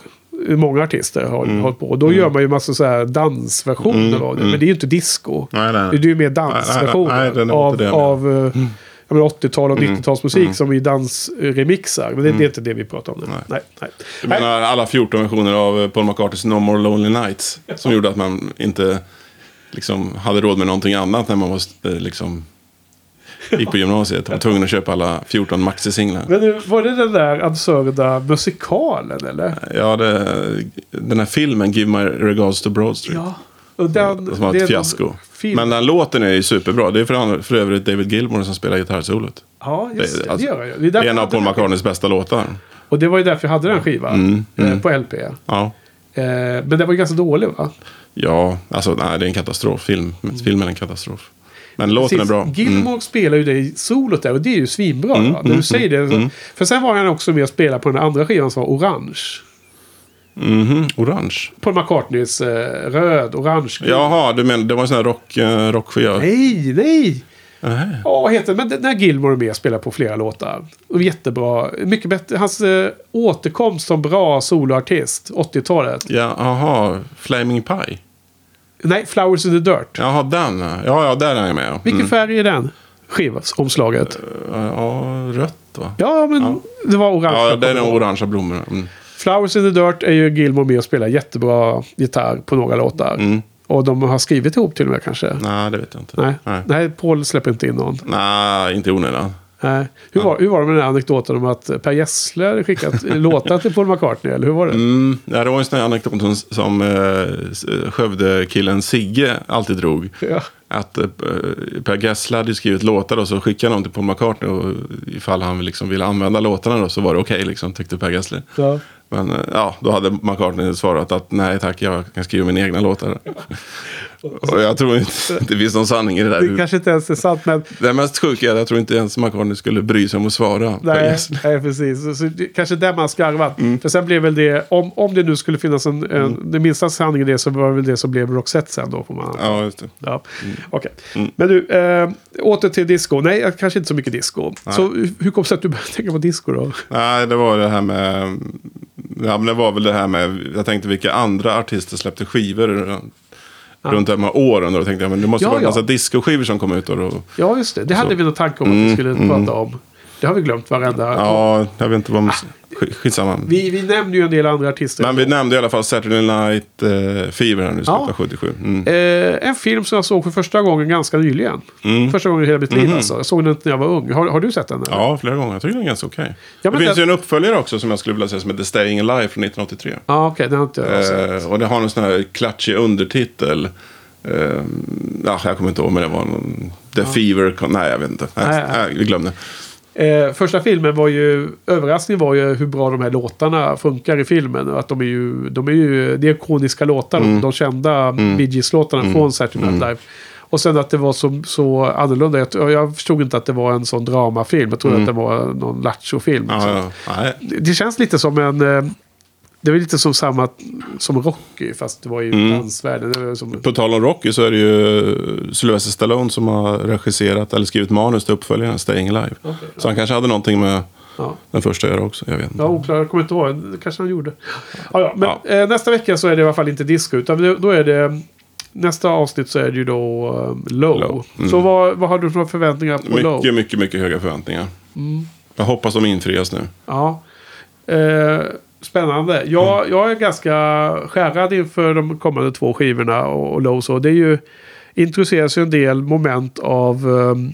Många artister har Mm. hållit på. Och då gör man ju massor så här dansversioner av det. Men det är ju inte disco. Nej, nej. Det är ju mer dansversioner är av, av eh, men 80-tal och 90-talsmusik som i dansremixar. Men det, det är inte det vi pratar om nu. Nej. Nej, nej. Du menar alla 14 versioner av eh, Paul McCartneys No More Lonely Nights. Som gjorde att man inte liksom, hade råd med någonting annat när man var, eh, liksom, gick på gymnasiet. Var tvungen att köpa alla 14 maxi-singlar. Men nu, var det den där absurda musikalen eller? Ja, det, den här filmen Give My Regards to Broad Street. Ja. Och den, Som var det ett fiasko. Film. Men den låten är ju superbra. Det är för, för övrigt David Gilmour som spelar gitarrsolot. ja, just det. alltså, det gör jag. Det är En av Paul. McCartneys bästa låtar. Och det var ju därför jag hade den skivan. Eh, på LP. Eh, Ja. men den var ju ganska dålig va? Ja, alltså nej, det är en katastrof. Film, filmen är en katastrof. Men låten är Precis. bra. Mm. Gilmore spelar ju det i solot där och det är ju svinbra. va? När du säger det. så- För sen var han också med och spelade på den andra skivan som var orange. Mhm, Orange. Paul McCartneys eh, röd, orange. Jaha, du menar det var en sån här rock, eh, rockskiva? Nej, nej! Ja, vad heter det? Men när Gilmore är med och spelar på flera låtar. Och jättebra. Mycket bättre. Hans eh, återkomst som bra soloartist. 80-talet. Ja, aha, Flaming Pie. Nej, Flowers in the Dirt. Jaha, den. Ja, ja, där är jag med. Vilken Mm. färg är den? Skivomslaget. Ja, rött va? Ja, men det var orange. Ja, det är kommer de ihåg. orangea blommorna. Mm. Flowers in the Dirt är ju Gilmore med och spelar jättebra gitarr på några låtar. Mm. Och de har skrivit ihop till och med kanske. Nej, det vet jag inte. Nej. Nej, Nej, Paul släpper inte in någon. Nej inte i onödan. Nej. Hur, var, hur var det med den här anekdoten om att Per Gessle skickat låtar till Paul McCartney? Eller hur var det? Mm, det var en sån här anekdot som, som eh, Skövde-killen Sigge alltid drog. Ja. Att eh, Per Gessle hade skrivit låtar och så skickade han dem till Paul McCartney. Och ifall han liksom ville använda låtarna då så var det okej, liksom, tyckte Per Gessle. Ja. Men eh, ja, då hade McCartney svarat att nej tack, jag kan skriva mina egna låtar. och jag tror inte det finns någon sanning i det där. Det kanske inte ens är sant, men Det mest sjuka är att jag tror inte ens McCartney skulle bry sig om att svara. Nej, Gessle. nej precis. Så, så, kanske där man skarvat. Mm. För sen blev väl det, om, om det nu skulle finnas en, en det minsta sanning i det så var det väl det som blev Roxette sen då. Får man. Ja, just det. Ja, okej. Men du, eh, åter till disco. Nej, kanske inte så mycket disco. Så hur kom det sig att du började tänka på disco då? Nej, det var det här med... Ja, men det var väl det här med... Jag tänkte vilka andra artister släppte skivor runt de här åren. Och då tänkte jag, men det måste Ja, vara en ja. massa discoskivor som kom ut. Då. Och, Ja, just det. Det hade vi någon tanke om att vi skulle prata om. Det har vi glömt varenda. Mm, ja, jag vet inte vad... Sk- Skitsamma. Vi, vi nämnde ju en del andra artister. Men vi nämnde i alla fall Saturday Night eh, Fever här nu, Ja. av 77. Mm. Eh, en film som jag såg för första gången ganska nyligen. Första gången i hela mitt liv alltså. Jag såg den när jag var ung. Har, har du sett den? eller? Mm. Ja, flera gånger. Jag tycker den är ganska okej. Ja, det finns den- ju en uppföljare också som jag skulle vilja säga som heter Staying Alive från 1983. Ja, okej. den har inte jag sett. Eh, och det har en sån här klatschig undertitel. Eh, ja, jag kommer inte ihåg, men det var någon... The Fever... Con- Nej, jag vet inte. Nej, Nej, nej. vi glömde. Eh, första filmen var ju, överraskningen var ju hur bra de här låtarna funkar i filmen. Att de är ju, de är ju, det är ikoniska låtar, Mm. de kända Bee Gees-låtarna från Saturday Night Live. Och sen att det var så, så annorlunda. Jag, jag förstod inte att det var en sån dramafilm. Jag trodde att det var någon lattjo-film. Mm. Ja, ja. Nej. Det- Det känns lite som en... eh, Det var lite som samma som Rocky, fast det var i Mm. dansvärlden. Som, På tal om Rocky så är det ju Sylvester Stallone som har regisserat eller skrivit manus till uppföljaren Staying Alive. Så han kanske hade någonting med ja. den första att göra också. Jag vet inte. Ja, oklar. Jag kommer inte ihåg. Det kanske han gjorde. Ja, ja. Men Ja. Eh, nästa vecka så är det i alla fall inte disco. Utan då är det... Nästa avsnitt så är det ju då eh, low. Low. Mm. Så vad, vad har du för förväntningar på low? Mycket, mycket, mycket höga förväntningar. Jag hoppas de infrias nu. Ja. Eh, spännande. Jag, Mm. jag är ganska skärrad inför de kommande två skivorna och, och low. Så det är ju... Introduceras ju en del moment av um,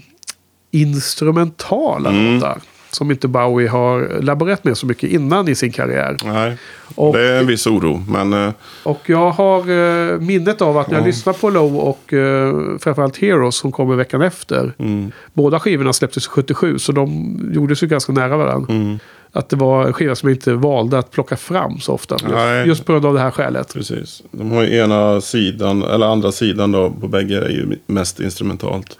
instrumentala Mm. låtar. Som inte Bowie har laborerat med så mycket innan i sin karriär. Nej, Och- det är en viss oro. Men eh, Och jag har eh, minnet av att när jag lyssnar på Low och eh, framförallt Heroes som kommer veckan efter. Mm. Båda skivorna släpptes 77 så de gjordes ju ganska nära varandra. Mm. Att det var en skiva som jag inte valde att plocka fram så ofta. Just, Nej. just på grund av det här skälet. precis. De har ju ena sidan, eller andra sidan då, på bägge är ju mest instrumentalt.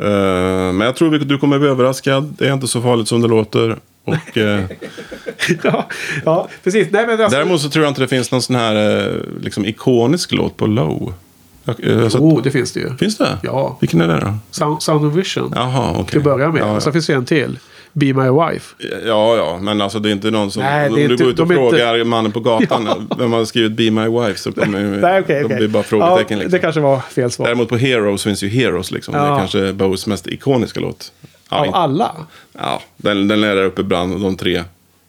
Eh, men jag tror att du kommer bli överraskad. Det är inte så farligt som det låter. Och, eh, ja, ja, precis. Nej, men alltså, däremot så tror jag inte det finns någon sån här eh, liksom, ikonisk låt på Low. Jag, eh, så, oh, det finns det ju. Finns det? Ja. Vilken är det då? Sound, Sound of Vision. Jaha, okej. Till att börja med. Ja, Och sen ja. finns det en till. Be My Wife. ja, ja, men alltså det är inte någon som... Nej, det om du inte- går ut och är inte- frågar mannen på gatan vem har skrivit Be My Wife så kommer. Nej, okej, då okej. blir det bara frågetecken. Ja, liksom. Det kanske var fel svar. Däremot på Heroes finns ju Heroes liksom. Det Ja. är kanske Bows mest ikoniska låt. Ja, Av in- alla. Ja, den, den är där uppe bland de tre.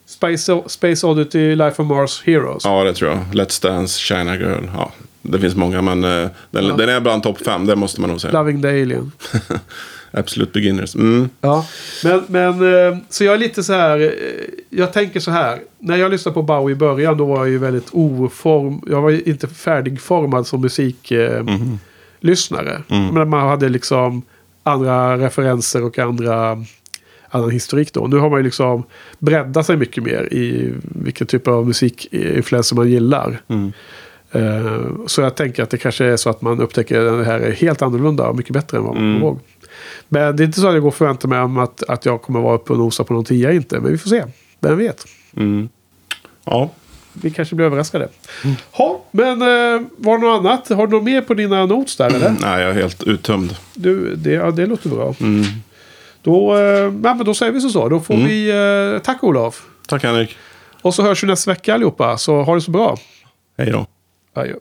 Space, Space Oddity, Life of Mars, Heroes. Ja, det tror jag. Let's Dance, China Girl. Ja, det finns många, men eh, den, den är bland topp fem. Det måste man nog säga. Loving the Alien. Absolute Beginners. Mm. Ja, men, men eh, så jag är lite så här. eh, Jag tänker så här. När jag lyssnade på Bowie i början då var jag ju väldigt oform. Jag var ju inte färdigformad som musiklyssnare. Eh, lyssnare. Men man hade liksom andra referenser och andra annan historik då. Nu har man ju liksom breddat sig mycket mer i vilken typ av musikinfluenser man gillar. Eh, Så jag tänker att det kanske är så att man upptäcker att det här är helt annorlunda och mycket bättre än vad man kommer ihåg. Men det är inte så att jag går och förväntar mig om att, att jag kommer vara uppe och nosa på någon tia inte. Men vi får se. Vem vet? Ja. Vi kanske blir överraskade. Ha, men eh, var det något annat? Har du något mer på dina notes där eller? Nej, jag är helt uttömd. Du, det, ja, det låter bra. Då, eh, men då säger vi så. så. Då får vi... Eh, tack Olof. Tack Henrik. Och så hörs vi nästa vecka allihopa. Så ha det så bra. Hej då. Adjö.